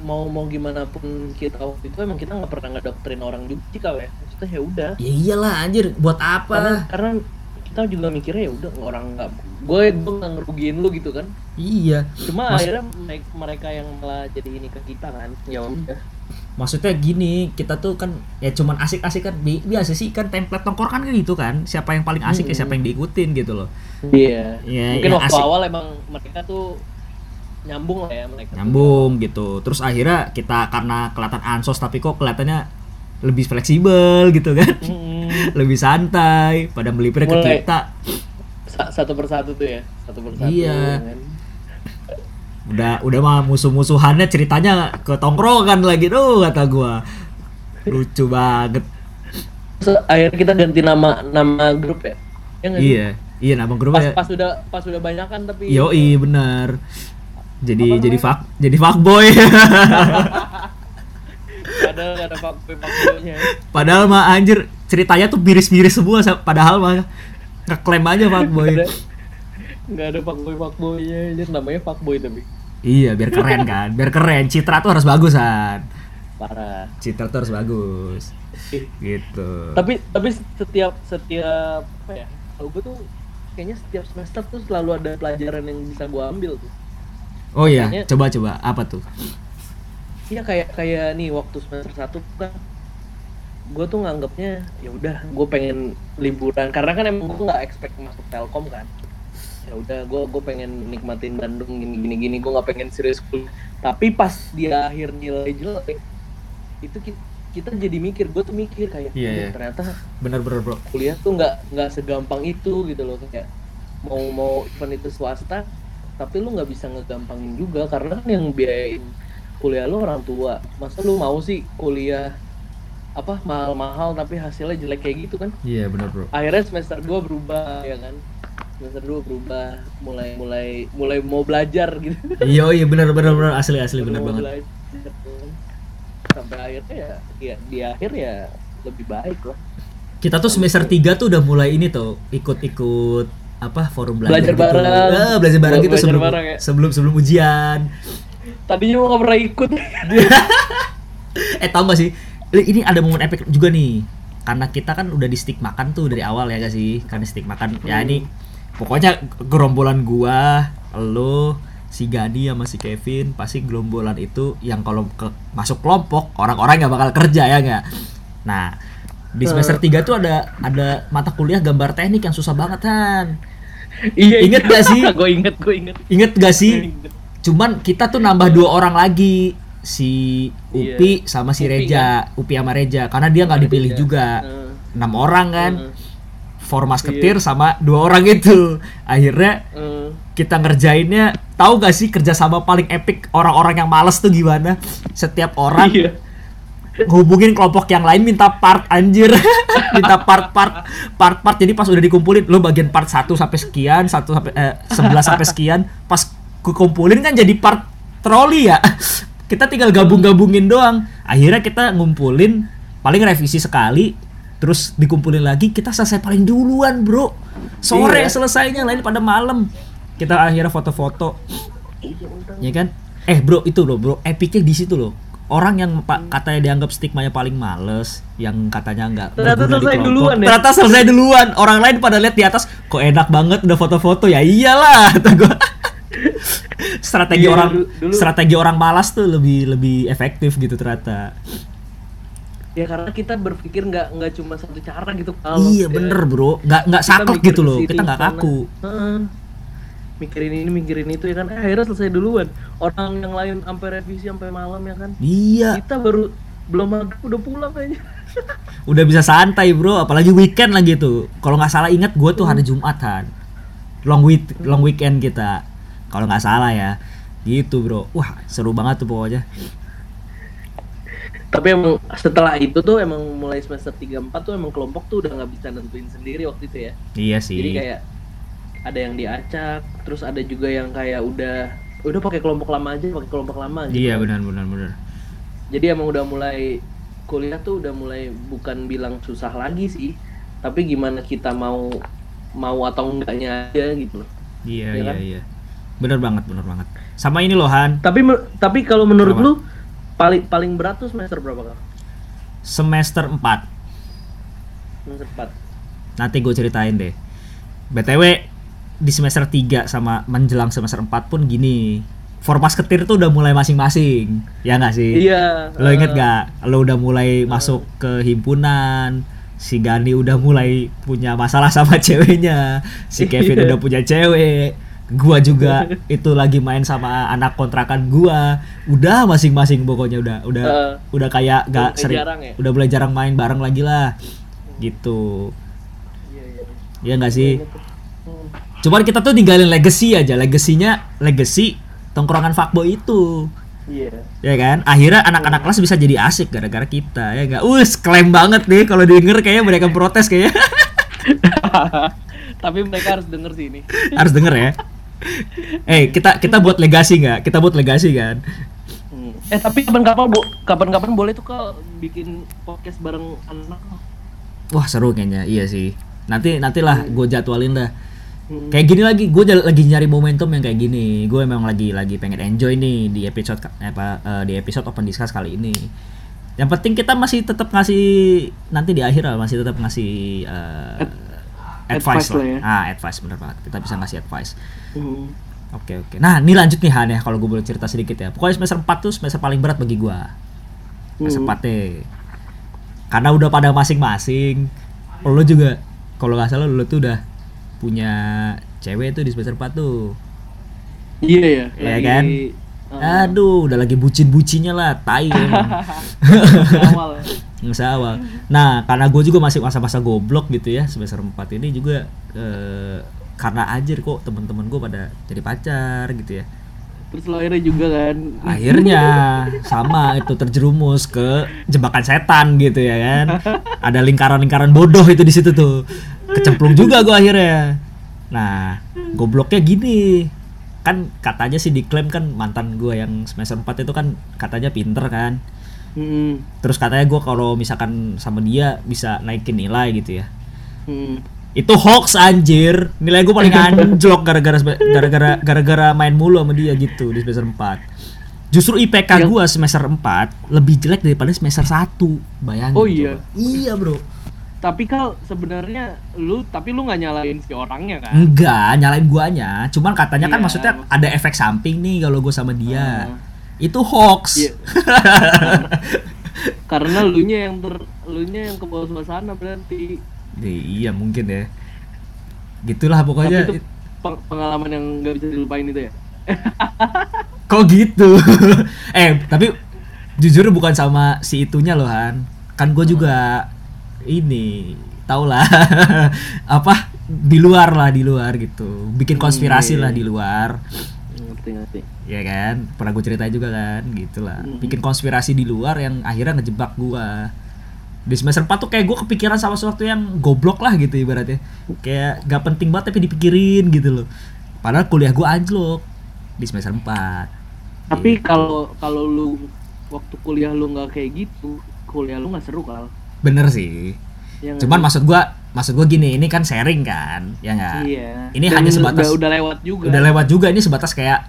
mau mau gimana pun kita waktu itu emang kita nggak pernah ngedoktrin orang juga sih kau ya maksudnya ya udah Ya iyalah anjir, buat apa? karena karena kita juga mikirnya ya udah orang nggak gue gue nggak ngerugiin lu gitu kan Iya. cuma Mas- akhirnya mereka yang malah jadi ini ke kita kan ya udah maksudnya gini kita tuh kan ya cuman asik-asik kan bi- biasa sih kan template tongkrongan kan gitu kan siapa yang paling asik ya siapa yang diikutin gitu loh Iya. Iya, Mungkin yang waktu asik. awal emang mereka tuh nyambung lah ya mereka. nyambung gitu terus akhirnya kita karena kelihatan ansos tapi kok kelihatannya lebih fleksibel gitu kan Hmm, lebih santai pada melipir ke kita sa- satu persatu tuh ya, satu persatu. Iya. kan. Udah udah mah musuh-musuhannya ceritanya ke tongkrongan lagi tuh kata gua lucu banget Terus akhirnya kita ganti nama nama grup ya. Ya nggak sih? iya iya nama Pas grupnya pas udah pas udah banyak kan tapi yoi bener jadi Apa jadi namanya? fuck jadi fuckboy padahal ada fuckboy fuckboynya. padahal mah anjir ceritanya tuh miris-miris semua padahal mah ngeklaim aja fuckboy nggak ada fuckboy fuckboynya, jadi namanya fuckboy tapi. Iya biar keren kan. Biar keren. Citra tuh harus bagus kan parah. citra tuh harus bagus. Gitu. Tapi tapi setiap setiap apa ya kalau gue tuh kayaknya setiap semester tuh selalu ada pelajaran yang bisa gue ambil tuh. Oh iya coba coba. Apa tuh? Iya kayak kayak nih waktu semester satu kan. Gue tuh nganggapnya ya udah gue pengen liburan. Karena kan emang gue nggak expect masuk telkom kan ya udah gue gue pengen nikmatin Bandung gini gini gini. Gue nggak pengen serius kuliah tapi pas di akhir nilai jelek itu kita, kita jadi mikir gue tuh mikir kayak "Aduh, iya. ternyata bener-bener bro. kuliah tuh nggak nggak segampang itu gitu loh. Kayak mau mau event itu swasta tapi lu nggak bisa ngegampangin juga. Karena kan yang biayain kuliah lu orang tua. Masa lu mau sih kuliah apa mahal-mahal tapi hasilnya jelek kayak gitu kan? Iya bener bro. Akhirnya semester 2 berubah ya kan semester 2 berubah mulai mulai mulai mau belajar gitu. Iya iya bener bener bener asli asli bener Mau banget. belajar, sampai akhirnya ya, ya di akhir ya lebih baik lah. Kita tuh semester 3 tuh udah mulai ini tuh ikut-ikut apa forum belajar, Belajar gitu. bareng. Ah, belajar bareng gitu Belajar sebelum bareng ya. sebelum sebelum ujian. Tadinya mau nggak pernah ikut. Eh tau gak sih? Ini ada momen epic juga nih. Karena kita kan udah di stick makan tuh dari awal ya gak sih? Karena stick makan ya ini pokoknya gerombolan gua lo si Gani sama si Kevin pasti gerombolan itu yang kalau ke masuk kelompok orang-orang nggak bakal kerja ya nggak? Nah di semester 3 tuh ada ada mata kuliah gambar teknik yang susah banget kan Iya, Ingat gak sih? gue inget, gue inget. inget gak sih? Inget. cuman kita tuh nambah dua orang lagi si Upi sama si Upi Reja. Upi sama Reja karena dia nggak dipilih juga. Enam orang kan? Heeh. Formas ketir sama dua orang itu. Akhirnya Heeh. kita ngerjainnya tahu gak sih kerjasama paling epic orang-orang yang males tuh gimana? Setiap orang Iya. hubungin kelompok yang lain minta part anjir. Minta part part part part. Jadi pas udah dikumpulin lo bagian part 1 sampai sekian 1 sampai eh, 11 sampai sekian pas kukumpulin kan jadi part troli ya. Kita tinggal gabung-gabungin doang. Akhirnya kita ngumpulin paling revisi sekali terus dikumpulin lagi kita selesai paling duluan bro. Sore Iya. selesainya lain pada malam. Kita akhirnya foto-foto. Iya, ya kan? Eh bro itu loh bro. Epicnya di situ loh. Orang yang pak katanya dianggap stigmanya paling males yang katanya nggak Ternyata selesai kelompok, duluan ya? ternyata selesai duluan. Orang lain pada lihat di atas kok enak banget udah foto-foto. Ya iyalah gua. Strategi Iya, orang dulu- dulu- strategi orang malas tuh lebih lebih efektif gitu ternyata Ya karena kita berpikir nggak nggak cuma satu cara gitu kalau iya ya. bener bro. Nggak nggak saklek gitu loh. kita nggak kaku. Heeh. mikirin ini mikirin itu ya kan. Eh, akhirnya selesai duluan. Orang yang lain sampai revisi sampai malam ya kan. Iya. Kita baru belum maghrib udah pulang aja. Udah bisa santai bro. Apalagi weekend lagi tuh kalau nggak salah ingat gue tuh hari Jumatan long week long weekend kita. Kalau nggak salah ya. Gitu bro. Wah seru banget tuh pokoknya tapi emang setelah itu tuh emang mulai semester 3 4 tuh emang kelompok tuh udah nggak bisa nentuin sendiri waktu itu ya. Iya sih. Jadi kayak ada yang diacak terus ada juga yang kayak udah udah pakai kelompok lama aja pakai kelompok lama gitu. Iya benar benar benar. Jadi emang udah mulai kuliah tuh udah mulai bukan bilang susah lagi sih tapi gimana kita mau mau atau enggaknya aja gitu. Loh iya Iya iya kan? iya. Benar banget benar banget. Sama ini loh Han. Tapi tapi kalau menurut Apa? lu paling paling berat tuh semester berapa kal semester 4 semester 4 nanti gue ceritain deh btw di semester 3 sama menjelang semester 4 pun gini Formas ketir tuh udah mulai masing-masing. Ya nggak sih? Iya. Lo inget eh, gak? Lo udah mulai masuk ke himpunan. Si Gani udah mulai punya masalah sama ceweknya. Si Kevin Iya. udah punya cewek. Gua juga itu lagi main sama anak kontrakan gua. Udah masing-masing pokoknya udah udah Eh. udah kayak gak sering ya? udah mulai jarang main bareng lagi lah. Gitu. Iya, iya. Iya nggak sih? Hmm. Cuman kita tuh ninggalin legacy aja. Legasinya legacy tongkrongan fuckboy itu. Iya. Ya kan? Akhirnya anak-anak kelas bisa jadi asik gara-gara kita ya enggak? Us, klaim banget nih kalau denger kayaknya mereka protes kayaknya. Tapi mereka harus denger sih ini. Harus denger ya. Eh, kita kita buat legasi nggak? Kita buat legasi kan? Hmm. Eh tapi kapan-kapan bu, kapan-kapan boleh tuh kal bikin podcast bareng anak. Wah, seru kayaknya. Iya sih. Nanti nantilah gue jadwalin dah. Hmm. Kayak gini lagi, gue lagi nyari momentum yang kayak gini. Gue emang lagi lagi pengen enjoy nih di episode ka- apa eh, di episode open discuss kali ini. Yang penting kita masih tetap ngasih nanti di akhir lah masih tetap ngasih eh, advice, advice lah. lah ya. Ah, advice bener banget. Kita bisa ngasih advice. Hmm. Oke oke. Nah, ini lanjut nih Han ya kalau gue boleh cerita sedikit ya. Pokoknya semester 4 tuh semester paling berat bagi gue. Semester Hmm. 4 nih. Karena udah pada masing-masing. Lo juga kalau nggak salah lo tuh udah punya cewek tuh di semester 4 tuh. Iya ya. Iya lagi, kan? eh, Aduh, udah lagi bucin-bucinnya lah, tai emang. awal. Masa awal. Nah, karena gue juga masih masa-masa goblok gitu ya semester 4 ini juga eh, karena anjir kok teman-teman gue pada jadi pacar gitu ya. Terus lo akhirnya juga kan. Akhirnya sama itu terjerumus ke jebakan setan gitu ya kan. Ada lingkaran-lingkaran bodoh itu di situ tuh. Kecemplung juga gue akhirnya. Nah, gobloknya gini. Kan katanya sih diklaim kan mantan gue yang semester 4 itu kan katanya pinter kan. Hmm. Terus katanya gue kalau misalkan sama dia bisa naikin nilai gitu ya. Hmm. Itu hoax anjir. Nilai gue paling anjlok gara-gara gara-gara gara-gara main mulu sama dia gitu di semester 4. Justru IPK gua semester 4 lebih jelek daripada semester 1. Bayangin. Oh iya? coba. Iya, Bro. Tapi kal sebenarnya lu tapi lu nggak nyalain si orangnya kan? Enggak, nyalain guanya. Cuman katanya kan Iya. maksudnya ada efek samping nih kalau gue sama dia. Ah. Itu hoax. Iya. Karena lu nya yang ter lu nya yang ke bawah suasana berarti. Iya, mungkin ya. Gitulah pokoknya. Tapi itu peng- pengalaman yang nggak bisa dilupain itu ya. Kok gitu? eh, tapi jujur bukan sama si itunya loh Han. Kan gue juga ini tau lah apa di luar lah di luar gitu. Bikin konspirasi lah di luar. Ngerti ngerti. Ya kan? Pernah gue ceritain juga kan, gitulah. Bikin konspirasi di luar yang akhirnya ngejebak gua. Di semester 4 tuh kayak gue kepikiran sama sesuatu yang goblok lah gitu ibaratnya. Kayak gak penting banget tapi dipikirin gitu loh. Padahal kuliah gua anjlok di semester 4. Tapi kalau kalau lu waktu kuliah lu nggak kayak gitu, kuliah lu nggak seru kal. Bener sih. Ya Cuman maksud gua, maksud gua gini, ini kan sharing kan, ya nggak? iya. Ini Dan hanya sebatas udah, udah lewat juga. udah lewat juga ini sebatas kayak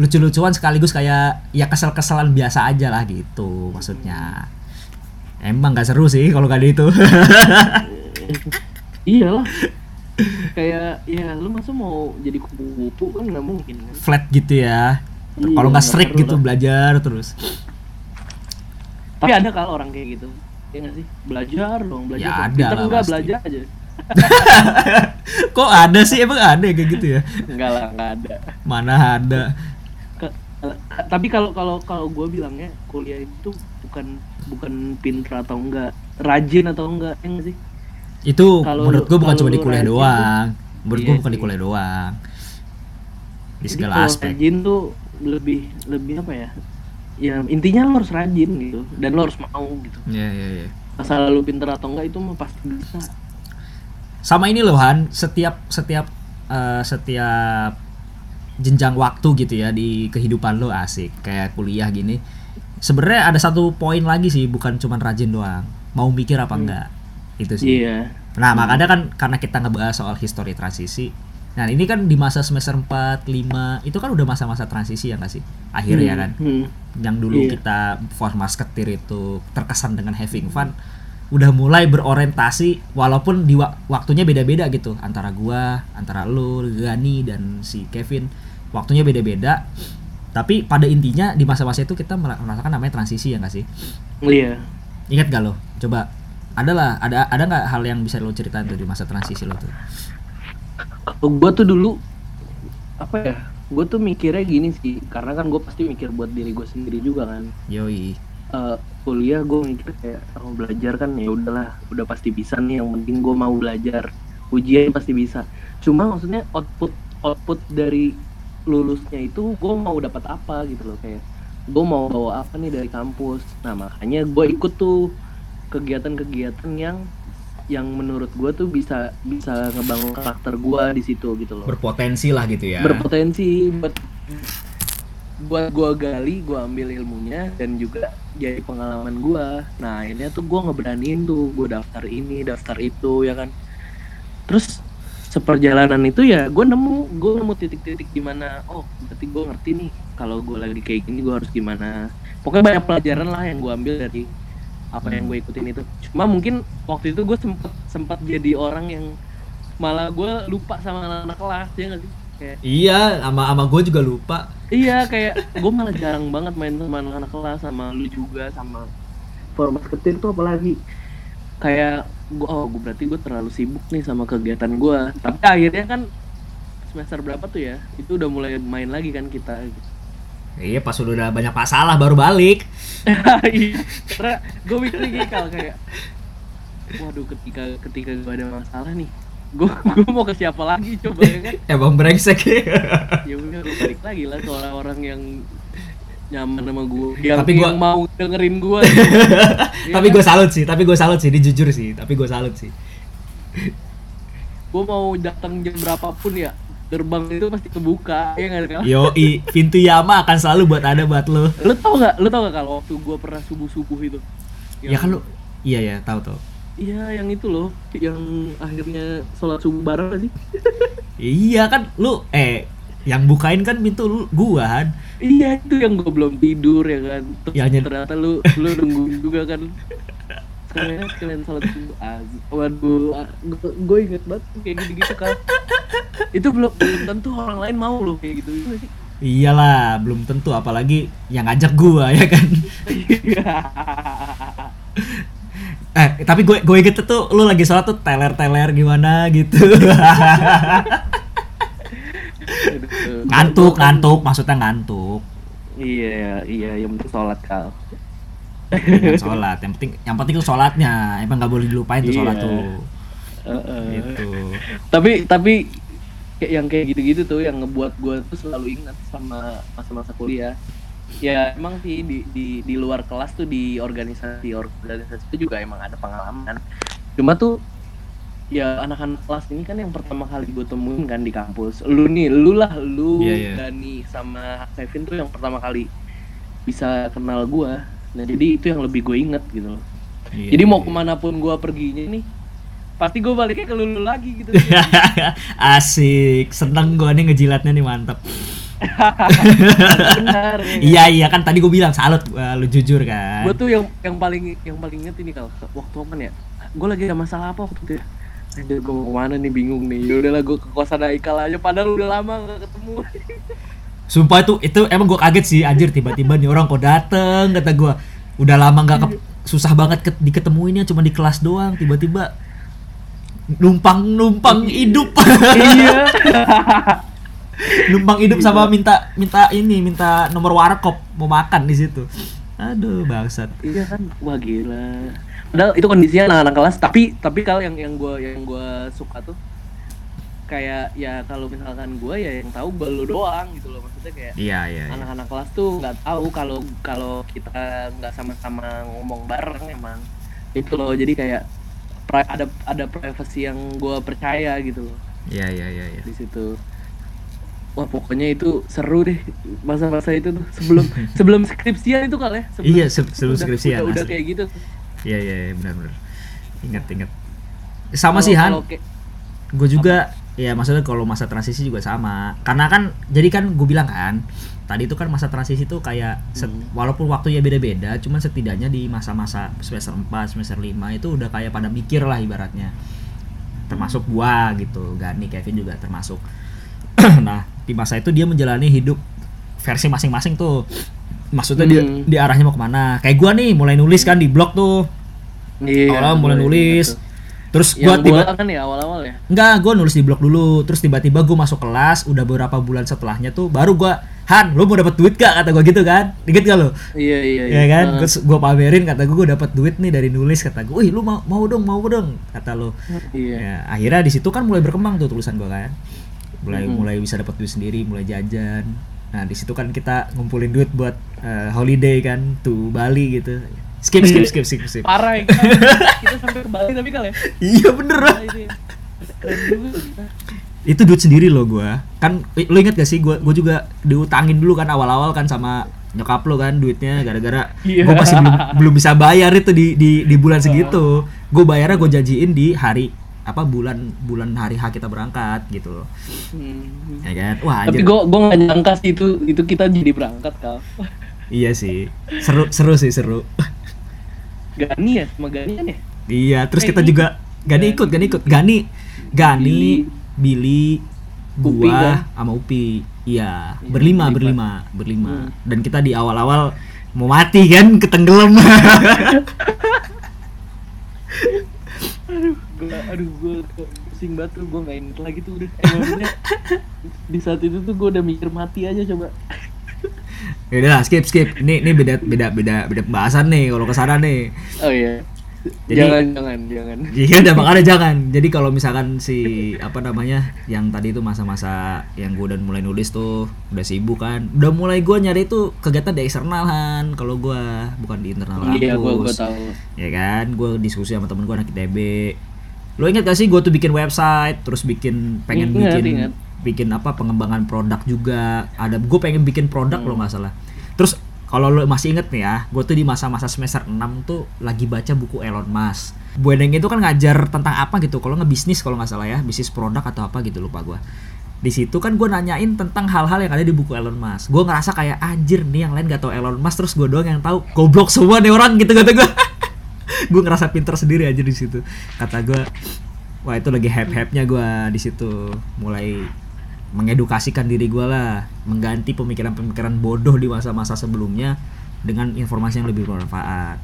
lucu-lucuan sekaligus kayak ya kesel-keselan biasa aja lah gitu maksudnya. Emang gak seru sih kalau gak ada itu. Iyalah. kayak ya lu masa mau jadi kupu-kupu kan nggak mungkin kan. Flat gitu ya. Iya, kalau nggak strict gitu lah. belajar terus. Tapi ada kal orang kayak gitu. Ya nggak sih? Belajar dong, belajar. Ya dong. ada lah enggak pasti. belajar aja. Kok ada sih emang ada ya kayak gitu ya? Enggak lah, enggak ada. Mana ada. Ke- tapi kalau kalau kalau gue bilangnya kuliah itu bukan bukan pinter atau enggak, rajin atau enggak, ya nggak sih? Itu Kalau menurut gua bukan cuma di kuliah doang. Menurut Iya gua bukan di kuliah doang. Di Jadi segala aspek. Rajin tuh lebih lebih apa ya? Ya intinya lo harus rajin gitu dan lo harus mau gitu. Iya iya iya. Asal lu pinter atau enggak itu mah pasti bisa. sama ini loh Han setiap setiap eh, setiap jenjang waktu gitu ya di kehidupan lo asik kayak kuliah gini sebenarnya ada satu poin lagi sih bukan cuma rajin doang. Mau mikir apa enggak? Itu sih. Iya. nah makanya kan karena kita ngebahas soal histori transisi nah ini kan di masa semester 4, 5 itu kan udah masa-masa transisi ya nggak sih? Akhirnya kan. Hmm. yang dulu Iya. kita formas ketir itu terkesan dengan having fun udah mulai berorientasi walaupun di wa- waktunya beda-beda gitu. Antara gua antara lu Gani dan si Kevin. Waktunya beda-beda tapi pada intinya di masa-masa itu kita mera- merasakan namanya transisi ya nggak sih Iya. ingat gak lo coba adalah ada ada nggak hal yang bisa lo ceritain tuh di masa transisi lo tuh gue tuh dulu apa ya? Gue tuh mikirnya gini sih, karena kan gue pasti mikir buat diri gue sendiri juga kan. yoi Eh, kuliah gue mikir kayak oh, belajar kan ya udahlah, udah pasti bisa nih. Yang penting gue mau belajar, ujian pasti bisa. Cuma maksudnya output output dari lulusnya itu gue mau dapat apa gitu loh kayak gue mau bawa apa nih dari kampus. Nah makanya gue ikut tuh kegiatan-kegiatan yang yang menurut gue tuh bisa bisa ngebangun karakter gue di situ gitu loh. Berpotensi lah gitu ya. Berpotensi buat buat gue gali gue ambil ilmunya dan juga jadi pengalaman gue nah akhirnya tuh gue ngeberaniin tuh gue daftar ini daftar itu ya kan. Terus seperjalanan itu ya gue nemu gue nemu titik-titik di mana oh berarti gue ngerti nih kalau gue lagi kayak gini gue harus gimana. Pokoknya banyak pelajaran lah yang gue ambil dari apa yang gue ikutin itu. Cuma mungkin waktu itu gue sempet sempat jadi orang yang malah gue lupa sama anak-anak kelas ya nggak sih? Kayak iya sama sama gue juga lupa. Iya kayak gue malah jarang banget main sama anak-anak kelas sama lu juga sama format ketir tuh apalagi kayak gue oh gue berarti gue terlalu sibuk nih sama kegiatan gue tapi akhirnya kan semester berapa tuh ya? Itu udah mulai main lagi kan kita iya pas udah banyak masalah baru balik. Iya, karena gue mikir gini kalau kayak waduh ketika ketika gue ada masalah nih gue gue mau ke siapa lagi coba ya kan? Emang brengsek ya. Udah gue balik lagi lah ke orang-orang yang nyaman sama gue yang, Tapi gua- yang mau dengerin gue tapi gue salut sih tapi gue salut sih ini jujur sih tapi gue salut sih. Gue mau datang jam berapapun ya gerbang itu pasti kebuka ya nggak kan Yoi, pintu Yama akan selalu buat ada buat lo. lu tau nggak lu tau nggak kalau waktu gue pernah subuh subuh itu? Ya kan lo, iya ya, tahu tahu. iya yang itu loh yang akhirnya sholat subuh bareng gak sih? Iya kan lu eh yang bukain kan pintu lu gua kan. iya itu yang gue belum tidur ya kan. Terus Ya, ternyata lu lu nungguin juga kan. Sekalian sekalian sholat subuh Az- waduh gue inget banget kayak gitu gitu kan itu belum belum tentu orang lain mau loh kayak gitu iya Iyalah, belum tentu. Apalagi yang ngajak gua ya kan. Eh, tapi gue gue inget tuh lu lagi sholat tuh teler-teler gimana gitu. Aduh. ngantuk, ngantuk, maksudnya ngantuk. Iya, iya, yang penting sholat kal. Sholat, yang penting yang penting tuh sholatnya. Emang nggak boleh dilupain tuh sholat Iya. tuh. Gitu. Tapi tapi kayak yang kayak gitu-gitu tuh yang ngebuat gue tuh selalu ingat sama masa-masa kuliah. Ya emang sih di, di di luar kelas tuh di organisasi organisasi itu juga emang ada pengalaman. Cuma tuh ya anak-anak kelas ini kan yang pertama kali gue temuin kan di kampus. Lu nih, lu lah, lu Iya, iya. Dani sama Kevin tuh yang pertama kali bisa kenal gua. Nah jadi itu yang lebih gue inget gitu loh. Iya, Jadi mau iya. ke mana pun gua perginya nih, pasti gue baliknya ke lulu lagi gitu. Asik, seneng gua nih ngejilatnya nih mantep. Benar. Ya. Iya iya kan tadi gue bilang salut uh, lu jujur kan. Gue tuh yang yang paling yang paling inget ini kalau waktu apa ya? Gue lagi ada masalah apa waktu itu ya? Anjir gue mau ke mana nih bingung nih. Ya udahlah gue ke kosan Aikal aja padahal udah lama gak ketemu. Sumpah itu itu emang gue kaget sih anjir tiba-tiba nih orang kok dateng kata gue udah lama nggak ke- susah banget ke, diketemuinnya cuma di kelas doang tiba-tiba numpang numpang hidup iya. numpang hidup sama minta minta ini minta nomor warkop mau makan di situ aduh bangsat iya kan. Wah gila. Padahal itu kondisinya anak-anak kelas tapi tapi kalau yang yang gue yang gua suka tuh kayak ya kalau misalkan gue ya yang tahu baru doang gitu loh. Maksudnya kayak iya iya anak-anak kelas tuh nggak tahu kalau kalau kita nggak sama-sama ngomong bareng emang. Itu loh jadi kayak pri- ada ada privacy yang gue percaya gitu loh. Iya iya iya iya. di situ. Wah pokoknya itu seru deh masa-masa itu tuh. Sebelum sebelum skripsian itu kali ya. Sebelum, Iya, se- sebelum udah- skripsian, udah, udah kayak gitu iya iya iya, benar-benar ingat ingat. Sama Kalau- sih Han kayak- gue juga ya maksudnya kalau masa transisi juga sama. Karena kan jadi kan gue bilang kan tadi itu kan masa transisi tuh kayak set- Hmm. walaupun waktunya beda-beda cuman setidaknya di masa-masa semester 4 semester 5 itu udah kayak pada mikir lah ibaratnya. Termasuk gua gitu Gani Kevin juga termasuk. Nah di masa itu dia menjalani hidup versi masing-masing tuh maksudnya dia Hmm. di arahnya mau ke mana kayak gua nih mulai nulis kan di blog tuh Iya. awalnya mulai nulis terus Gua gua tiba kan ya awal-awal ya. Enggak, gue nulis di blog dulu. Terus tiba-tiba gue masuk kelas, udah beberapa bulan setelahnya tuh baru gue, Han, lu mau dapat duit gak? Kata gue gitu kan. Ingat gak lo? Iya iya Ya kan? Terus gue pamerin, kata gue, gue dapat duit nih dari nulis. Kata gue, wih lu mau, mau dong, mau dong. Kata lo. Iya. Ya, akhirnya di situ kan mulai berkembang tuh tulisan gue kan. Mulai Mhm. mulai bisa dapat duit sendiri, mulai jajan. Nah di situ kan kita ngumpulin duit buat eh, holiday kan, tuh Bali gitu. Skip, skip, skip, skip, skip. Parah ya kita, kita sampai ke Bali tapi kali ya. iya bener itu ya. Itu duit sendiri loh gua kan lo inget gak sih gua gua juga diutangin dulu kan awal-awal kan sama nyokap lo kan duitnya gara-gara Iya. gua masih belum belum bisa bayar itu di di di bulan segitu gue bayarnya gue janjiin di hari apa bulan bulan hari H kita berangkat gitu loh. Hmm. ya kan? Wah Tapi gua gua nggak nyangka sih itu itu kita jadi berangkat kal. iya sih. Seru seru sih seru. Gani ya, sama Gani kan ya? iya terus Eh, kita ini- juga Gani ikut Gani ikut. Gani Gani Billy. Upi gua kan? sama Upi. Iya Iya, berlima berlima. berlima berlima. Hmm. dan kita di awal-awal mau mati kan ketenggelam. Aduh, gua, aduh gua pusing banget tuh nggak inget lagi tuh udah. Eh, di saat itu tuh gua udah mikir mati aja coba. ya udah lah, skip skip ini ini beda beda beda beda pembahasan nih kalau ke sana nih Oh iya. Jadi- jangan jangan jangan. Iya udah makanya jangan. Jadi kalau misalkan si apa namanya yang tadi itu masa-masa yang gue udah mulai nulis tuh udah sibuk kan, udah mulai gue nyari itu kegiatan di eksternal kan. Kalau gue bukan di internal Iya gua kampus. tahu. Ya kan, gue diskusi sama temen gue anak ITB. Lo inget gak sih gue tuh bikin website, terus bikin pengen Ingat, bikin ingat. bikin apa pengembangan produk juga. Ada gue pengen bikin produk Hmm. lo nggak salah. Terus kalau lo masih inget nih ya, gue tuh di masa-masa semester 6 tuh lagi baca buku Elon Musk. Bu Endeng itu kan ngajar tentang apa gitu, kalau ngebisnis kalau nggak salah ya, bisnis produk atau apa gitu lupa gue. Di situ kan gue nanyain tentang hal-hal yang ada di buku Elon Musk. Gue ngerasa kayak anjir nih yang lain gak tau Elon Musk terus gue doang yang tahu. Goblok semua nih orang gitu kata gue. gue ngerasa pinter sendiri aja di situ. Kata gue, wah itu lagi hype-hype-nya gue di situ. Mulai mengedukasikan diri gue lah, mengganti pemikiran-pemikiran bodoh di masa-masa sebelumnya dengan informasi yang lebih bermanfaat.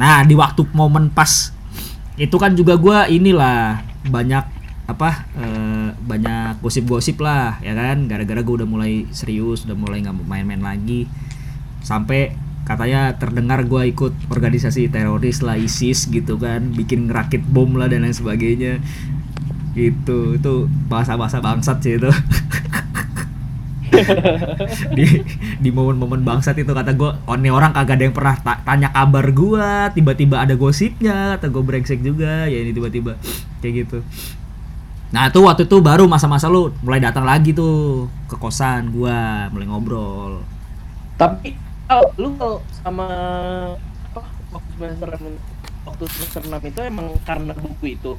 Nah di waktu momen pas itu kan juga gue inilah banyak apa eh, banyak gosip-gosip lah ya kan gara-gara gue udah mulai serius udah mulai nggak main-main lagi sampai katanya terdengar gue ikut organisasi teroris lah ISIS gitu kan bikin ngerakit bom lah dan lain sebagainya. Gitu itu bahasa-bahasa bangsat sih itu. Di di momen-momen bangsat itu kata gue oh ini orang kagak ada yang pernah ta- tanya kabar gue tiba-tiba ada gosipnya kata gue brengsek juga ya ini tiba-tiba kayak gitu. Nah itu waktu itu baru masa-masa lu mulai datang lagi tuh ke kosan gua mulai ngobrol. Tapi kalau lu kalau sama apa waktu semester enam- waktu semester 6 itu emang karena buku itu.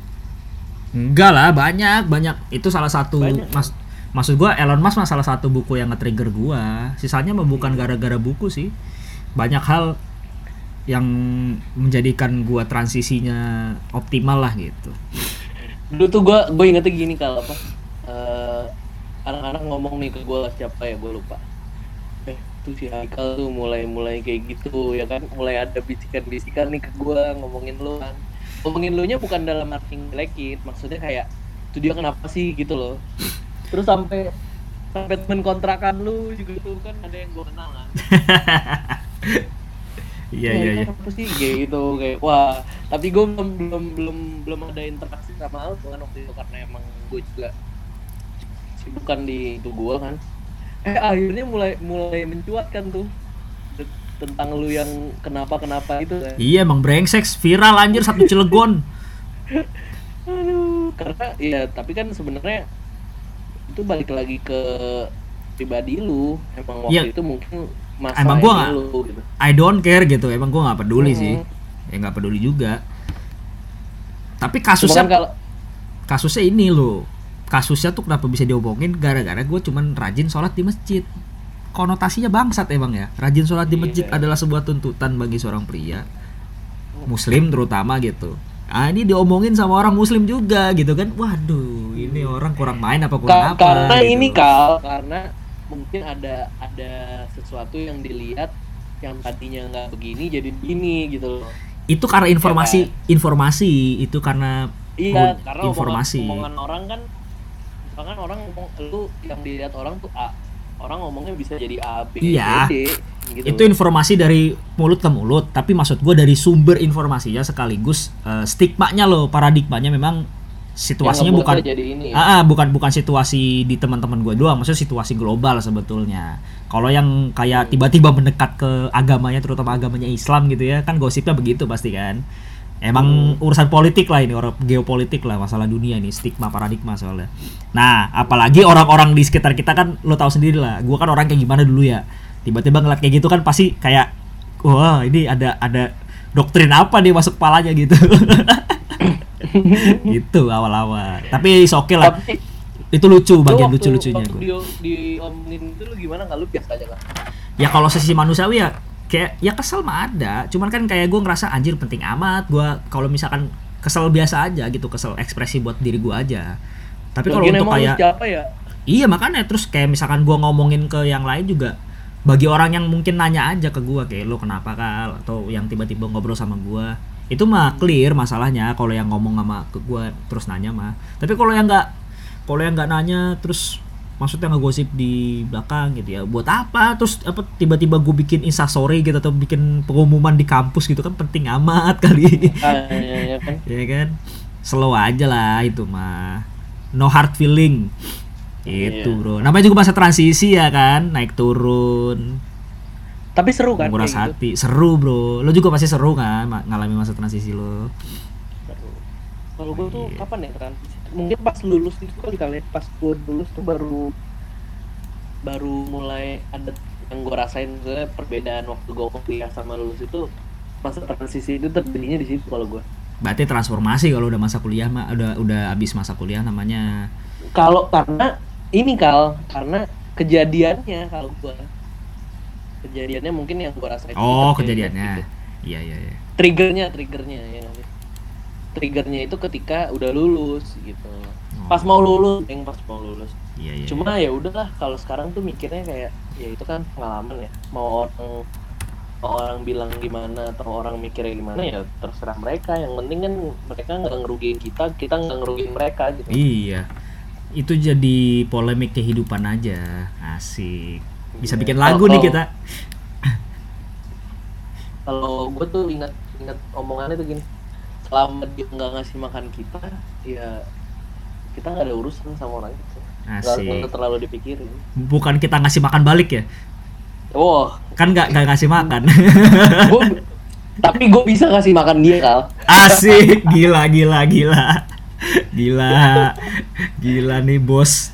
enggak lah banyak banyak itu salah satu Banyak. mas maksud gua Elon Musk mah salah satu buku yang nge-trigger gua sisanya mah bukan gara-gara buku sih banyak hal yang menjadikan gua transisinya optimal lah gitu Dulu tuh gua gue ingetnya gini kalau apa eh, anak-anak ngomong nih ke gua siapa ya gue lupa. Eh tuh si Haikal tuh mulai mulai kayak gitu ya kan mulai ada bisikan-bisikan nih ke gua ngomongin lu kan. Ngomongin lu nya bukan dalam arti ngelekin, maksudnya kayak tuh dia kenapa sih gitu loh. Terus sampai sampai temen kontrakan lu juga tuh kan ada yang gua kenal kan. iya Ya, iya iya kenapa sih kayak gitu kayak wah tapi gue belum belum belum belum ada interaksi sama lu kan waktu itu karena emang gue juga sibukan di itu gue kan eh akhirnya mulai mulai mencuatkan tuh. Te- tentang lu yang kenapa kenapa itu kan. Iya emang brengsek viral anjir satu Cilegon. Aduh karena ya tapi kan sebenarnya itu balik lagi ke pribadi lu. Emang waktu Iya. itu mungkin masa Emang gua nggak- lu gitu. I don't care gitu emang gua nggak peduli sih. Hmm. ya nggak peduli juga. Tapi kasusnya kan kalau kasusnya ini loh kasusnya tuh kenapa bisa diomongin? Gara-gara gue cuman rajin sholat di masjid. Konotasinya bangsat emang ya. Rajin sholat di Iya. masjid adalah sebuah tuntutan bagi seorang pria. Muslim terutama gitu. Ah ini diomongin sama orang muslim juga gitu kan. Waduh ini orang kurang main apa kurang Ka- apa karena gitu. ini kal karena mungkin ada ada sesuatu yang dilihat yang tadinya nggak begini jadi begini gitu loh. Itu karena informasi informasi. Itu karena iya karena informasi. omongan, omongan orang kan misalkan orang ngomong lu yang dilihat orang tuh A orang ngomongnya bisa jadi A B Iya. C, gitu itu informasi dari mulut ke mulut tapi maksud gue dari sumber informasinya sekaligus eh, stigmanya loh paradigmanya memang situasinya bukan jadi ini ya. Ah, ah, bukan bukan situasi di teman-teman gue doang, maksudnya situasi global sebetulnya. Kalau yang kayak tiba-tiba mendekat ke agamanya, terutama agamanya Islam gitu ya, kan gosipnya begitu pasti kan. Emang urusan politik lah ini, orang geopolitik lah masalah dunia ini, stigma paradigma soalnya. Nah, apalagi orang-orang di sekitar kita kan lo tahu sendiri lah, gue kan orang kayak gimana dulu ya. Tiba-tiba ngeliat kayak gitu kan pasti kayak, wah ini ada ada doktrin apa nih masuk kepalanya gitu. gitu awal-awal. Tapi is oke lah. tapi Itu lucu lu bagian lucu-lucunya gue. di, diomongin itu lu gimana nggak lu biasa aja kan Ya kalau sisi manusiawi ya kayak ya kesel mah ada. Cuman kan kayak gue ngerasa anjir penting amat. Gua kalau misalkan kesel biasa aja gitu, kesel ekspresi buat diri gue aja. Tapi kalau untuk kayak siapa ya Iya makanya terus kayak misalkan gua ngomongin ke yang lain juga bagi orang yang mungkin nanya aja ke gua kayak lo kenapa kal atau yang tiba-tiba ngobrol sama gua itu mah clear masalahnya kalau yang ngomong sama ke gua terus nanya mah tapi kalau yang nggak kalau yang nggak nanya terus maksudnya ngegosip di belakang gitu ya. Buat apa? Terus apa tiba-tiba gue bikin instastory gitu atau bikin pengumuman di kampus gitu kan penting amat kali. Ah, ya, ya kan? Ya kan? Slow aja lah itu mah. No hard feeling. Itu Iya. bro. Namanya juga masa transisi ya kan? Naik turun. Tapi seru kan kayak gitu. hati. Seru bro. Lo juga pasti seru kan ngalami masa transisi lo. Kalau gue tuh Iya. kapan ya transisi mungkin pas lulus itu kali kali ya, pas gue lulus tuh baru baru mulai ada yang gue rasain. Misalnya perbedaan waktu gue kuliah sama lulus itu masa transisi itu terjadinya di situ kalau gue berarti transformasi kalau udah masa kuliah mah udah udah habis masa kuliah namanya. Kalau karena ini kal karena kejadiannya kalau gue kejadiannya mungkin yang gue rasain. Oh kejadiannya. gitu. iya iya iya. Triggernya triggernya ya? Triggernya itu ketika udah lulus gitu. Oh. pas mau lulus yang pas mau lulus. Iya iya cuma ya udahlah kalau sekarang tuh mikirnya kayak ya itu kan pengalaman ya. Mau orang mau orang bilang gimana atau orang mikirnya gimana ya terserah mereka. Yang penting kan mereka nggak ngerugiin kita kita nggak ngerugiin mereka gitu. Iya. Itu jadi polemik kehidupan aja. Asik. Bisa Iya. bikin lagu nih Kalau- kita. kalau gue tuh ingat ingat omongannya tuh gini selama dia nggak ngasih makan kita ya kita nggak ada urusan sama orang itu. Nggak terlalu dipikirin. Bukan kita ngasih makan balik ya? Oh. Kan nggak nggak ngasih makan. Gua, tapi gue bisa ngasih makan dia kal. Asik. Gila gila gila. Gila. Gila nih bos.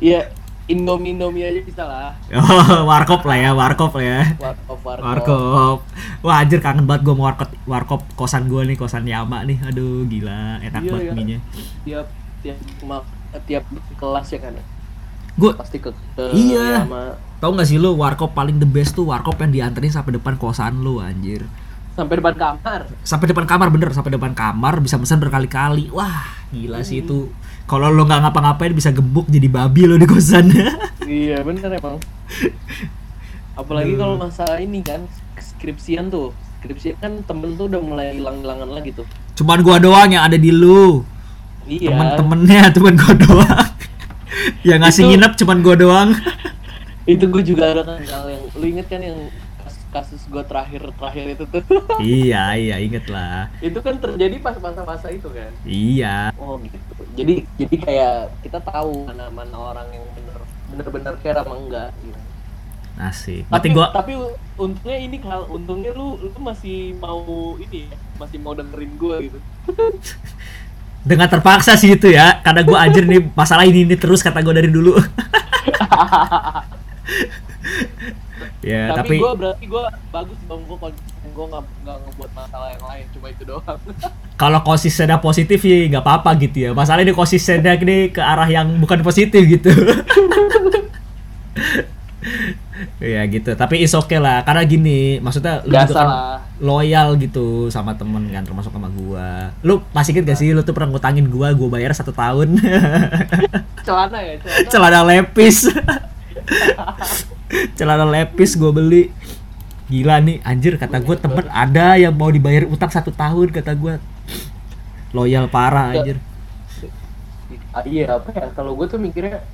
Ya indomie indomie aja bisa lah. Oh warkop lah ya warkop lah ya. Warkop warkop. Warkop. Wah anjir kangen banget gue mau warkop warkop kosan gue nih kosan Yama nih. Aduh gila enak Iya, banget iya. mie tiap tiap ma- tiap kelas ya kan? Gue pasti ke, ke Iya. sama tau gak sih lu warkop paling the best tuh warkop yang dianterin sampai depan kosan lu anjir. Sampai depan kamar. Sampai depan kamar bener sampai depan kamar bisa pesan berkali-kali. Wah gila sih Hmm. itu kalau lo nggak ngapa-ngapain bisa gebuk jadi babi lo di kosan. Iya bener emang. Apalagi kalau masalah ini kan skripsian tuh. Skripsian kan temen tuh udah mulai hilang-hilangan lagi tuh. Cuman gua doang yang ada di lu. Iya. Temen-temennya cuman gua doang. Yang ngasih Itu- nginep cuman gua doang. Itu gue juga ada kan yang lu inget kan yang kasus, gue terakhir terakhir itu tuh. Iya iya inget lah itu kan terjadi pas masa-masa itu kan? Iya. Oh gitu. Jadi jadi kayak kita tahu mana mana orang yang bener bener-bener care sama enggak gitu. asik. Tapi berarti gua tapi untungnya ini kal untungnya lu lu masih mau ini ya masih mau dengerin gue gitu. Dengan terpaksa sih itu ya. Karena gua anjir nih masalah ini ini terus kata gua dari dulu ya tapi, tapi, gue berarti gue bagus dong gue gue nggak nggak ngebuat masalah yang lain cuma itu doang. Kalau konsistennya positif sih nggak apa-apa gitu ya. Masalahnya ini konsistennya ini ke arah yang bukan positif gitu. Ya gitu. Tapi is okay lah karena gini maksudnya lu Biasa juga kan lah. loyal gitu sama temen kan termasuk sama gua. Lu masih inget gak sih lu tuh pernah ngutangin gua gua bayar satu tahun? Celana ya celana. Celana lepis celana lepis gue beli. Gila nih anjir kata gue temen ada yang mau dibayar utang satu tahun kata gue loyal parah anjir. Ah, iya apa ya kalau gue tuh mikirnya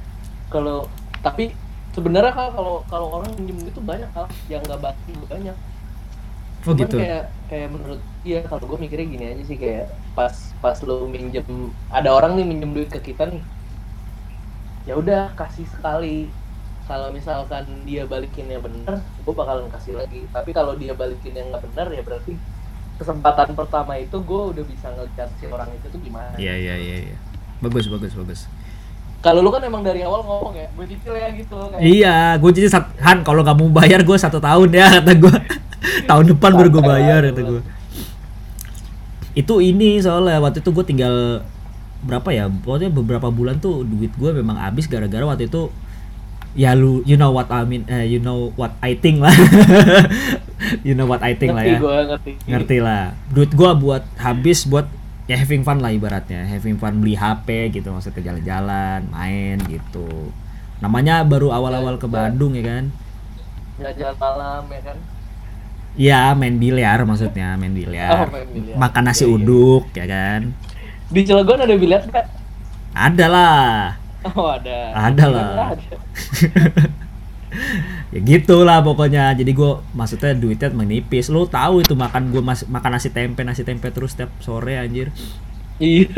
kalau tapi sebenarnya kalau kalau orang minjem gitu banyak hal yang nggak basi banyak. Oh Cuman gitu. kayak kayak menurut iya kalau gue mikirnya gini aja sih kayak pas pas lo minjem ada orang nih minjem duit ke kita nih. Ya udah kasih sekali kalau misalkan dia balikinnya bener gue bakalan kasih lagi. Tapi kalau dia balikin yang nggak bener ya berarti kesempatan pertama itu gue udah bisa ngeliat si orang itu tuh gimana. Iya iya iya iya. Bagus bagus bagus. Kalau lu kan emang dari awal ngomong ya gue cicil ya gitu kayak iya gue jadi sat- Han kalau nggak mau bayar gue satu tahun ya kata gue tahun depan baru gue bayar kata gue itu ini soalnya waktu itu gue tinggal berapa ya? Pokoknya beberapa bulan tuh duit gue memang habis gara-gara waktu itu ya lu you know what I mean eh, you know what I think lah. You know what I think lah ngerti ya. gue ngerti. Ngerti lah. Duit gua buat habis buat ya having fun lah ibaratnya. Having fun beli HP gitu maksudnya jalan-jalan main gitu. Namanya baru awal-awal ke Bandung ya kan? Jalan malam ya kan? Iya main biliar maksudnya main biliar, Oh, main biliar. makan nasi Iya, iya. uduk ya kan? Di Cilegon ada biliar nggak? Ada lah oh ada. Ada lah. Ada? ya gitulah pokoknya. Jadi gua maksudnya duitnya menipis lu tahu itu makan gua mas makan nasi tempe nasi tempe terus setiap sore anjir. Iya.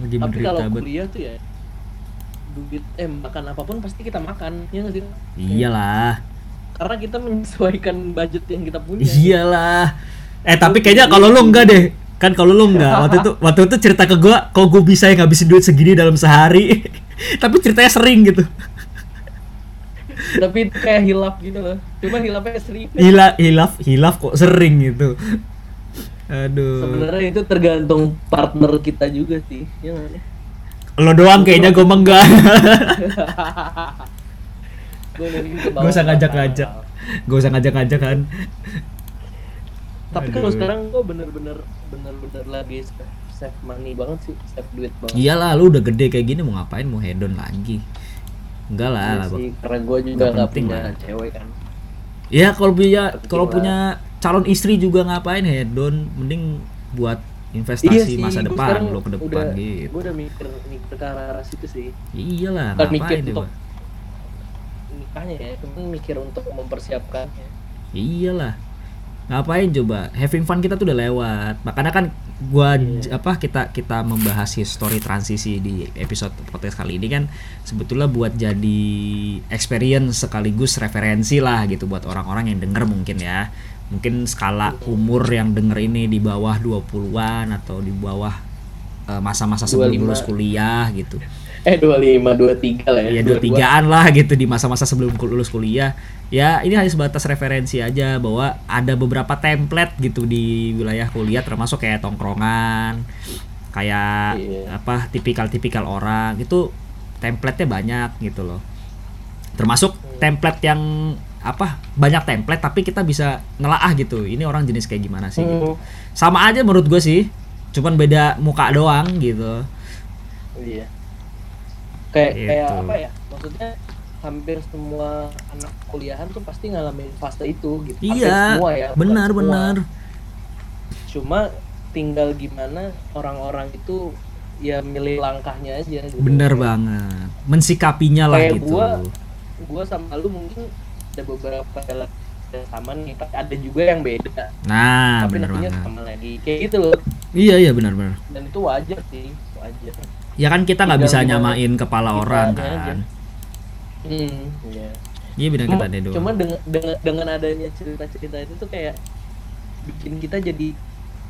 Lagi tapi kalau kuliah tuh ya duit eh makan apa pun pasti kita makan ya nggak sih? Iyalah. Karena kita menyesuaikan budget yang kita punya. Iyalah. Eh tapi kayaknya kalau lu enggak deh. Kan kalau lu enggak waktu itu waktu itu cerita ke gua, kok gua bisa ya ngabisin duit segini dalam sehari. tapi ceritanya sering gitu. tapi kayak hilaf gitu loh cuman hilafnya sering Hila, hilaf, hilaf kok sering gitu. Aduh. sebenarnya itu tergantung partner kita juga sih ya nggak? Lo doang kayaknya enggak. Ke bawah Gak usah nggak ngajak-ngajak. Gak usah ngajak-ngajak kan. Tapi kalau sekarang gue bener-bener bener-bener lagi save, save money banget sih save duit banget Iyalah lu udah gede kayak gini mau ngapain mau hedon lagi. Enggak lah. Iya lah, sih, karena gue juga Nggak punya lah. cewek kan Ya kalau punya kalau punya calon istri juga ngapain hedon mending buat investasi masa gua depan sekarang lo ke depan udah, gitu. gue udah mikir mikir ke arah arah situ sih Iyalah, Bukan mikir ngapain untuk- coba? nikahnya ya mikir untuk mempersiapkannya Iyalah. Ngapain coba? Having fun kita tuh udah lewat. Makanya kan gua Iya. apa kita kita membahas history transisi di episode podcast kali ini kan sebetulnya buat jadi experience sekaligus referensi lah gitu buat orang-orang yang denger mungkin ya. Mungkin skala umur yang denger ini di bawah 20-an atau di bawah eh, masa-masa sebelum 25. lulus kuliah gitu. Eh dua lima dua tiga lah ya. Ya dua tigaan lah gitu di masa-masa sebelum lulus kuliah. Ya ini hanya sebatas referensi aja bahwa ada beberapa template gitu di wilayah kuliah termasuk kayak tongkrongan kayak Iya. apa tipikal-tipikal orang. Itu template-nya banyak gitu loh. Termasuk template yang apa banyak template tapi kita bisa nelaah gitu. Ini orang jenis kayak gimana sih gitu. Hmm, sama aja menurut gue sih cuman beda muka doang gitu. Iya kayak kayak Gitu. apa ya maksudnya hampir semua anak kuliahan tuh pasti ngalamin fase itu gitu Hampir iya semua ya benar semua. benar cuma tinggal gimana orang-orang itu ya milih langkahnya aja gitu. Bener banget. Mensikapinya lah Kayak gitu. gua- gua sama lu mungkin ada beberapa yang sama nih tapi ada juga yang beda Nah, tapi bener nantinya banget. sama lagi kayak gitu loh Iya, iya benar benar. dan itu wajar sih wajar Ya kan kita nggak bisa nyamain kepala kita orang aja. kan. hmm iya Iya benar kita doang. cuma dengan, dengan dengan adanya cerita-cerita itu tuh kayak bikin kita jadi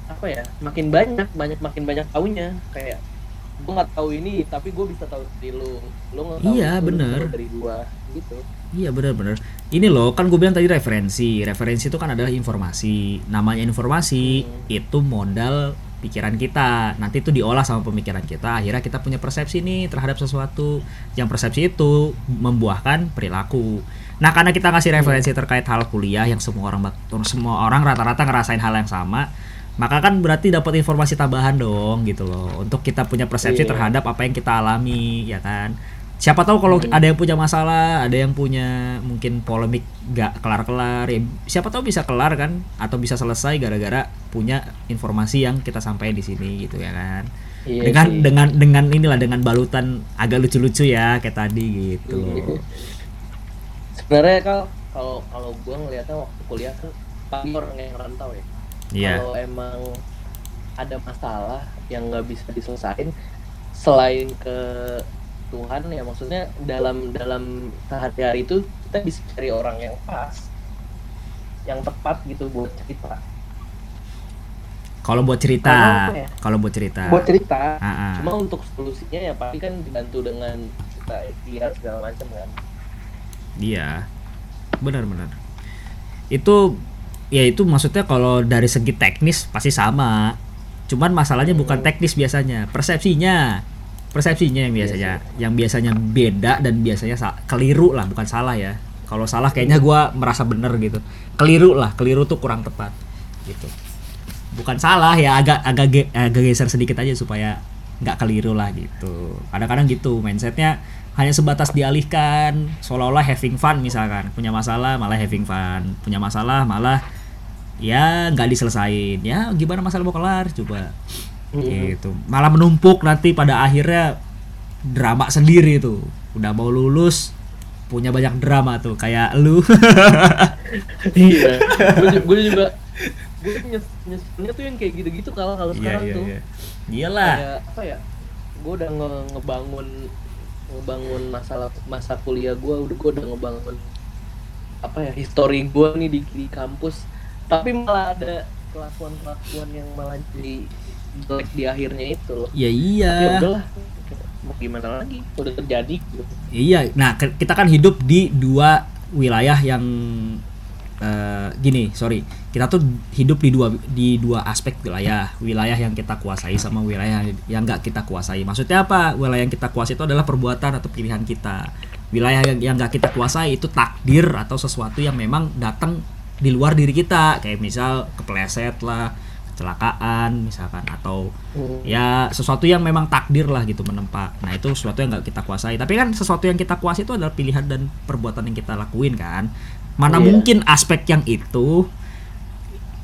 apa ya makin banyak banyak makin banyak taunya kayak gue nggak tahu ini tapi gue bisa tahu dari lu lu nggak tahu Iya, itu, bener. tahu dari gua gitu Iya benar-benar. Ini loh kan gue bilang tadi referensi. Referensi itu kan adalah informasi. Namanya informasi Hmm. itu modal pikiran kita. Nanti itu diolah sama pemikiran kita. Akhirnya kita punya persepsi nih terhadap sesuatu. Yang persepsi itu membuahkan perilaku. Nah karena kita ngasih referensi terkait hal kuliah yang semua orang semua orang rata-rata ngerasain hal yang sama, maka kan berarti dapat informasi tambahan dong gitu loh. Untuk kita punya persepsi Iya. terhadap apa yang kita alami, ya kan? Siapa tahu kalau ada yang punya masalah ada yang punya mungkin polemik gak kelar-kelar ya siapa tahu bisa kelar kan atau bisa selesai gara-gara punya informasi yang kita sampaikan di sini gitu ya kan Iya dengan sih. dengan dengan inilah dengan balutan agak lucu-lucu ya kayak tadi gitu Iya. sebenarnya kalau kalau kalau gue ngelihatnya waktu kuliah kan pasti orang yang rantau ya Iya. kalau emang ada masalah yang nggak bisa diselesain selain ke Tuhan ya maksudnya dalam dalam sehari-hari itu kita bisa cari orang yang pas yang tepat gitu buat cerita kalau buat cerita ya? kalau buat cerita buat cerita ah. cuma untuk solusinya ya pasti kan dibantu dengan kita ikhtiar segala macam kan Iya, benar-benar. Itu, ya itu maksudnya kalau dari segi teknis pasti sama. Cuman masalahnya bukan teknis biasanya, persepsinya, persepsinya yang biasanya, yang biasanya beda dan biasanya sa- keliru lah, bukan salah ya. Kalau salah kayaknya gua merasa bener gitu. Keliru lah, keliru tuh kurang tepat, gitu. Bukan salah ya, agak agak ge- agak geser sedikit aja supaya nggak keliru lah gitu. Kadang-kadang gitu mindsetnya hanya sebatas dialihkan seolah-olah having fun misalkan punya masalah malah having fun punya masalah malah ya nggak diselesain ya gimana masalah mau kelar coba gitu. Malah menumpuk nanti pada akhirnya drama sendiri tuh. Udah mau lulus punya banyak drama tuh kayak lu. Iya. Gue juga gue nyes nyeselnya tuh yang kayak gitu-gitu kalau kalau iya sekarang iya tuh. iya. Iyalah. Kayak apa ya gue udah nge- ngebangun ngebangun masalah masa kuliah gue udah gue udah ngebangun apa ya histori gue nih di, di kampus. Tapi malah ada kelakuan kelakuan yang malah jadi jelek di akhirnya itu. Loh ya ya iya udahlah mau gimana lagi? Udah terjadi. Gitu Iya, nah kita kan hidup di dua wilayah yang eh, gini, sorry, kita tuh hidup di dua di dua aspek wilayah, wilayah yang kita kuasai sama wilayah yang nggak kita kuasai. Maksudnya apa? Wilayah yang kita kuasai itu adalah perbuatan atau pilihan kita. Wilayah yang yang nggak kita kuasai itu takdir atau sesuatu yang memang datang di luar diri kita, kayak misal kepleset lah, kecelakaan misalkan atau Hmm. ya sesuatu yang memang takdir lah gitu menempa. Nah itu sesuatu yang nggak kita kuasai. Tapi kan sesuatu yang kita kuasai itu adalah pilihan dan perbuatan yang kita lakuin kan. Mana Iya. mungkin aspek yang itu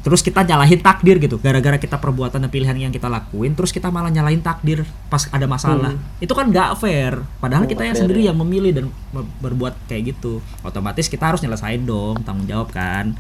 terus kita nyalahin takdir gitu. Gara-gara kita perbuatan dan pilihan yang kita lakuin terus kita malah nyalahin takdir pas ada masalah. Itu kan nggak fair. Padahal Hmm, kita yang sendiri ya. yang memilih dan berbuat kayak gitu. Otomatis kita harus nyelesain dong tanggung jawab kan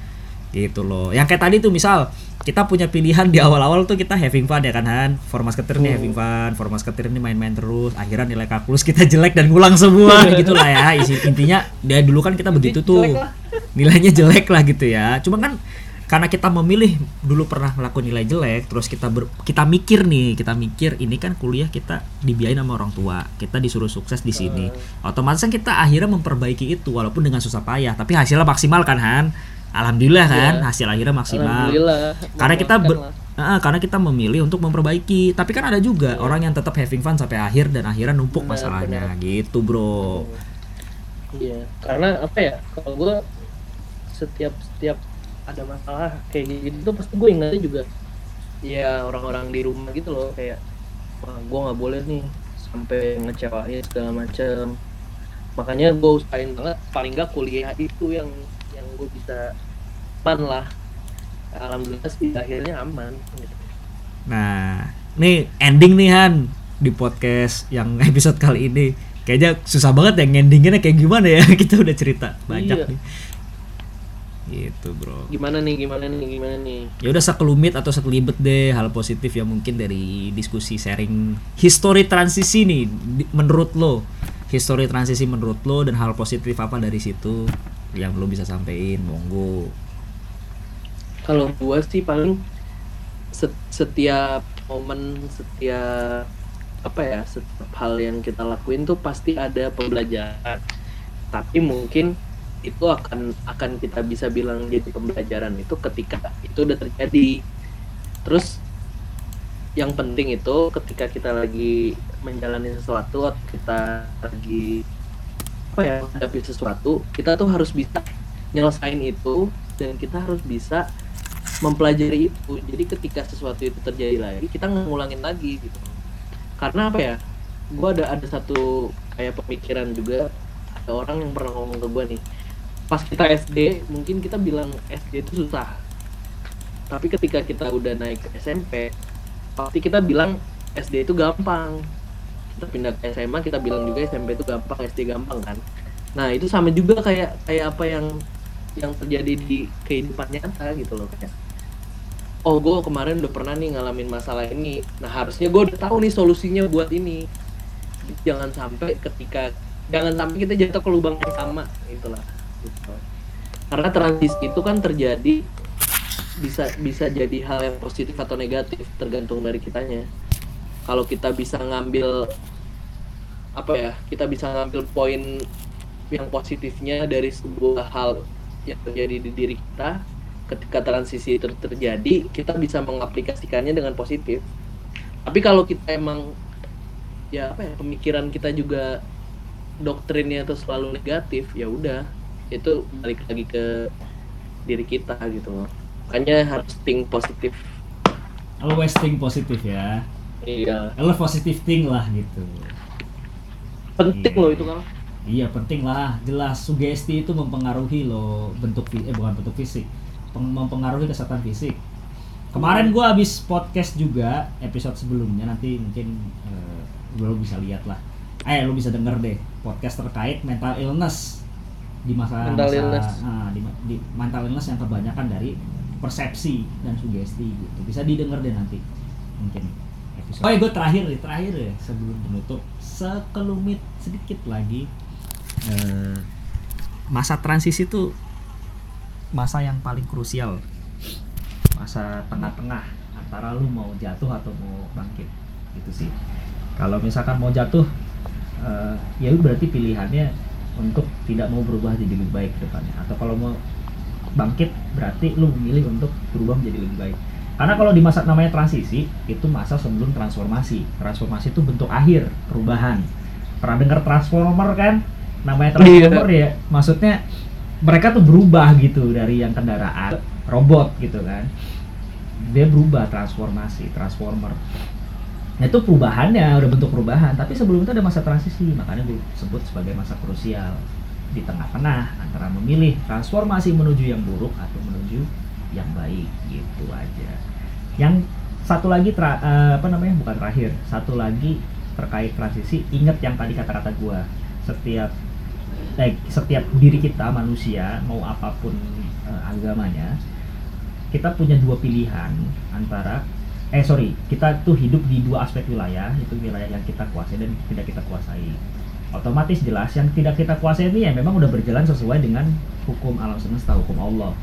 gitu loh. Yang kayak tadi tuh misal kita punya pilihan di awal-awal tuh kita having fun ya kan Han? Formas ketir nih having fun formas ketir nih main-main terus akhirnya nilai kalkulus kita jelek dan ngulang semua gitu lah ya. Isi intinya dari dulu kan kita begitu tuh. nilainya jelek lah gitu ya. Cuma kan karena kita memilih dulu pernah melakukan nilai jelek terus kita ber- kita mikir nih kita mikir ini kan kuliah kita dibiayain sama orang tua kita disuruh sukses di sini. Otomatis kan kita akhirnya memperbaiki itu walaupun dengan susah payah tapi hasilnya maksimal kan Han alhamdulillah kan Iya. hasil akhirnya maksimal Alhamdulillah. karena kita ber-. Ah, karena kita memilih untuk memperbaiki tapi kan ada juga orang yang tetap having fun sampai akhir dan akhirnya numpuk Benar, masalahnya gitu bro Iya, karena apa ya? Kalau gue setiap setiap ada masalah kayak gitu tuh pasti gue ingatnya juga ya orang-orang di rumah gitu loh kayak wah gue nggak boleh nih sampai ngecewain segala macam makanya gue usahain banget paling nggak kuliah itu yang yang gue bisa aman lah alhamdulillah sih akhirnya aman gitu. Nah, nih ending nih Han di podcast yang episode kali ini. Kayaknya susah banget ya endinginnya kayak gimana ya. Kita udah cerita banyak Iya. nih. Gitu, Bro. gimana nih gimana nih gimana nih Ya udah sekelumit atau sekelibet deh hal positif yang mungkin dari diskusi sharing history transisi nih menurut lo. History transisi menurut lo dan hal positif apa dari situ yang lo bisa sampein, monggo. Kalau gua sih paling set- setiap momen setiap apa ya setiap hal yang kita lakuin tuh pasti ada pembelajaran. Tapi mungkin itu akan akan kita bisa bilang jadi pembelajaran itu ketika itu udah terjadi. Terus yang penting itu ketika kita lagi menjalani sesuatu atau kita lagi apa ya menghadapi sesuatu kita tuh harus bisa nyelesain itu dan kita harus bisa mempelajari itu. Jadi ketika sesuatu itu terjadi lagi kita ngulangin lagi gitu. Karena apa ya? Gue ada ada satu kayak pemikiran juga. Ada orang yang pernah ngomong ke gue nih. Pas kita SD mungkin kita bilang SD itu susah. Tapi ketika kita udah naik ke SMP pasti kita bilang SD itu gampang. Kita pindah ke SMA kita bilang juga SMP itu gampang SD gampang kan? Nah itu sama juga kayak kayak apa yang yang terjadi di kehidupan nyata gitu loh kayak oh gue kemarin udah pernah nih ngalamin masalah ini. Nah harusnya gue udah tahu nih solusinya buat ini. Jangan sampai ketika jangan sampai kita jatuh ke lubang yang sama itulah gitu. karena transisi itu kan terjadi bisa bisa jadi hal yang positif atau negatif tergantung dari kitanya. Kalau kita bisa ngambil apa ya kita bisa ngambil poin yang positifnya dari sebuah hal yang terjadi di diri kita ketika transisi itu terjadi kita bisa mengaplikasikannya dengan positif. Tapi kalau kita emang ya apa ya pemikiran kita juga doktrinnya itu selalu negatif ya udah itu balik lagi ke diri kita gitu. Loh makanya harus think positif. Always think positif ya. Iya. Lo positive think lah gitu. Penting Iya. loh itu kan Iya penting lah, jelas sugesti itu mempengaruhi lo bentuk eh bukan bentuk fisik, peng- mempengaruhi kesehatan fisik. Kemarin gua habis podcast juga episode sebelumnya nanti mungkin eh, lo bisa lihat lah. Eh lo bisa denger deh podcast terkait mental illness di masa Mental masa- illness. ah, di, di mental illness yang kebanyakan dari persepsi dan sugesti gitu. Bisa didengar deh nanti mungkin episode. Oh ya gue terakhir nih terakhir ya sebelum penutup sekelumit sedikit lagi eh, masa transisi itu masa yang paling krusial. Masa tengah-tengah antara lu mau jatuh atau mau bangkit. Gitu sih. Kalau misalkan mau jatuh eh, ya berarti pilihannya untuk tidak mau berubah jadi lebih baik depannya. Atau kalau mau bangkit berarti lu memilih untuk berubah menjadi lebih baik. Karena kalau di masa namanya transisi itu masa sebelum transformasi. Transformasi itu bentuk akhir perubahan. Pernah dengar transformer kan namanya transformer ya maksudnya mereka tuh berubah gitu dari yang kendaraan robot gitu kan. Dia berubah transformasi transformer. Nah itu perubahannya udah bentuk perubahan. Tapi sebelum itu ada masa transisi makanya gue sebut sebagai masa krusial. Di tengah-tengah antara memilih transformasi menuju yang buruk atau menuju yang baik gitu aja. Yang satu lagi tra- eh, apa namanya bukan terakhir satu lagi terkait transisi. Ingat yang tadi kata-kata gua setiap eh, setiap diri kita manusia mau apa pun eh, agamanya kita punya dua pilihan antara eh sorry kita tuh hidup di dua aspek wilayah itu wilayah yang kita kuasai dan tidak kita kuasai. Otomatis jelas yang tidak kita kuasai ini ya memang udah berjalan sesuai dengan hukum alam semesta hukum Allah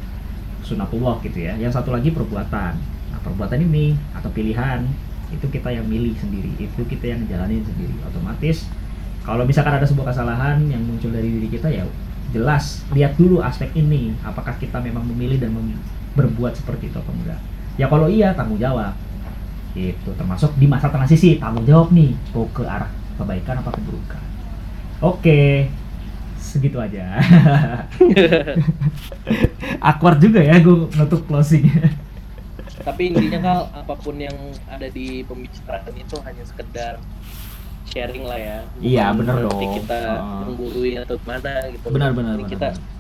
sunatullah gitu ya. Yang satu lagi perbuatan. Nah perbuatan ini atau pilihan itu kita yang milih sendiri itu kita yang jalanin sendiri. Otomatis kalau misalkan ada sebuah kesalahan yang muncul dari diri kita ya jelas lihat dulu aspek ini. Apakah kita memang memilih dan mem- berbuat seperti itu atau enggak? Ya kalau iya tanggung jawab. Itu termasuk di masa transisi tanggung jawab nih. Mau ke arah kebaikan apa keburukan? Oke segitu aja. Awkward juga ya gue nutup closing. Tapi intinya kal apa pun yang ada di pembicaraan itu hanya sekedar sharing lah ya Iya, berarti dong. kita menggurui atau mana gitu Benar, benar, benar, kita benar.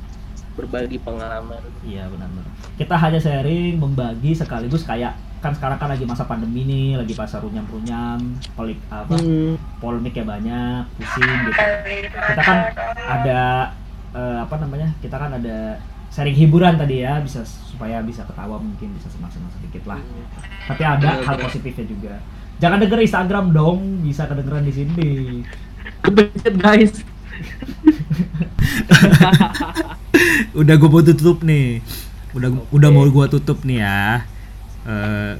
berbagi pengalaman Iya benar-benar. Kita hanya sharing, membagi sekaligus kayak kan sekarang kan lagi masa pandemi nih, lagi masa runyam-runyam, pelik apa, Hmm. polemiknya banyak, pusing gitu. Kita kan ada eh, apa namanya? Kita kan ada sharing hiburan tadi ya, bisa supaya bisa ketawa mungkin bisa senang-senang sedikit lah. Tapi ada Benar, hal benar. positifnya juga. Jangan denger Instagram dong, bisa kedengeran di sini. Kebencet guys. Udah gue mau tutup nih. Udah udah mau gue tutup nih ya. Eh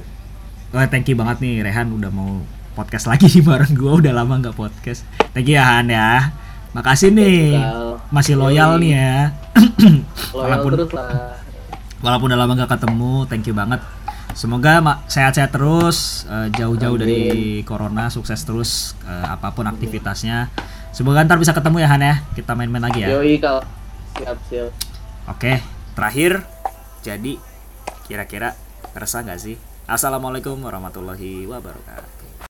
wah, thank you banget nih Rehan udah mau podcast lagi nih bareng gue udah lama nggak podcast. Thank you ya Han ya. Makasih nih. Masih loyal nih ya. Loyal Walaupun- terus lah. walaupun udah lama nggak ketemu thank you banget semoga sehat-sehat terus eh, jauh-jauh dari corona sukses terus eh, apa pun aktivitasnya. Semoga ntar bisa ketemu ya Han ya. Kita main-main lagi ya. Yoi kal siap siap. Oke, terakhir, jadi kira-kira resah nggak sih? Assalamualaikum warahmatullahi wabarakatuh.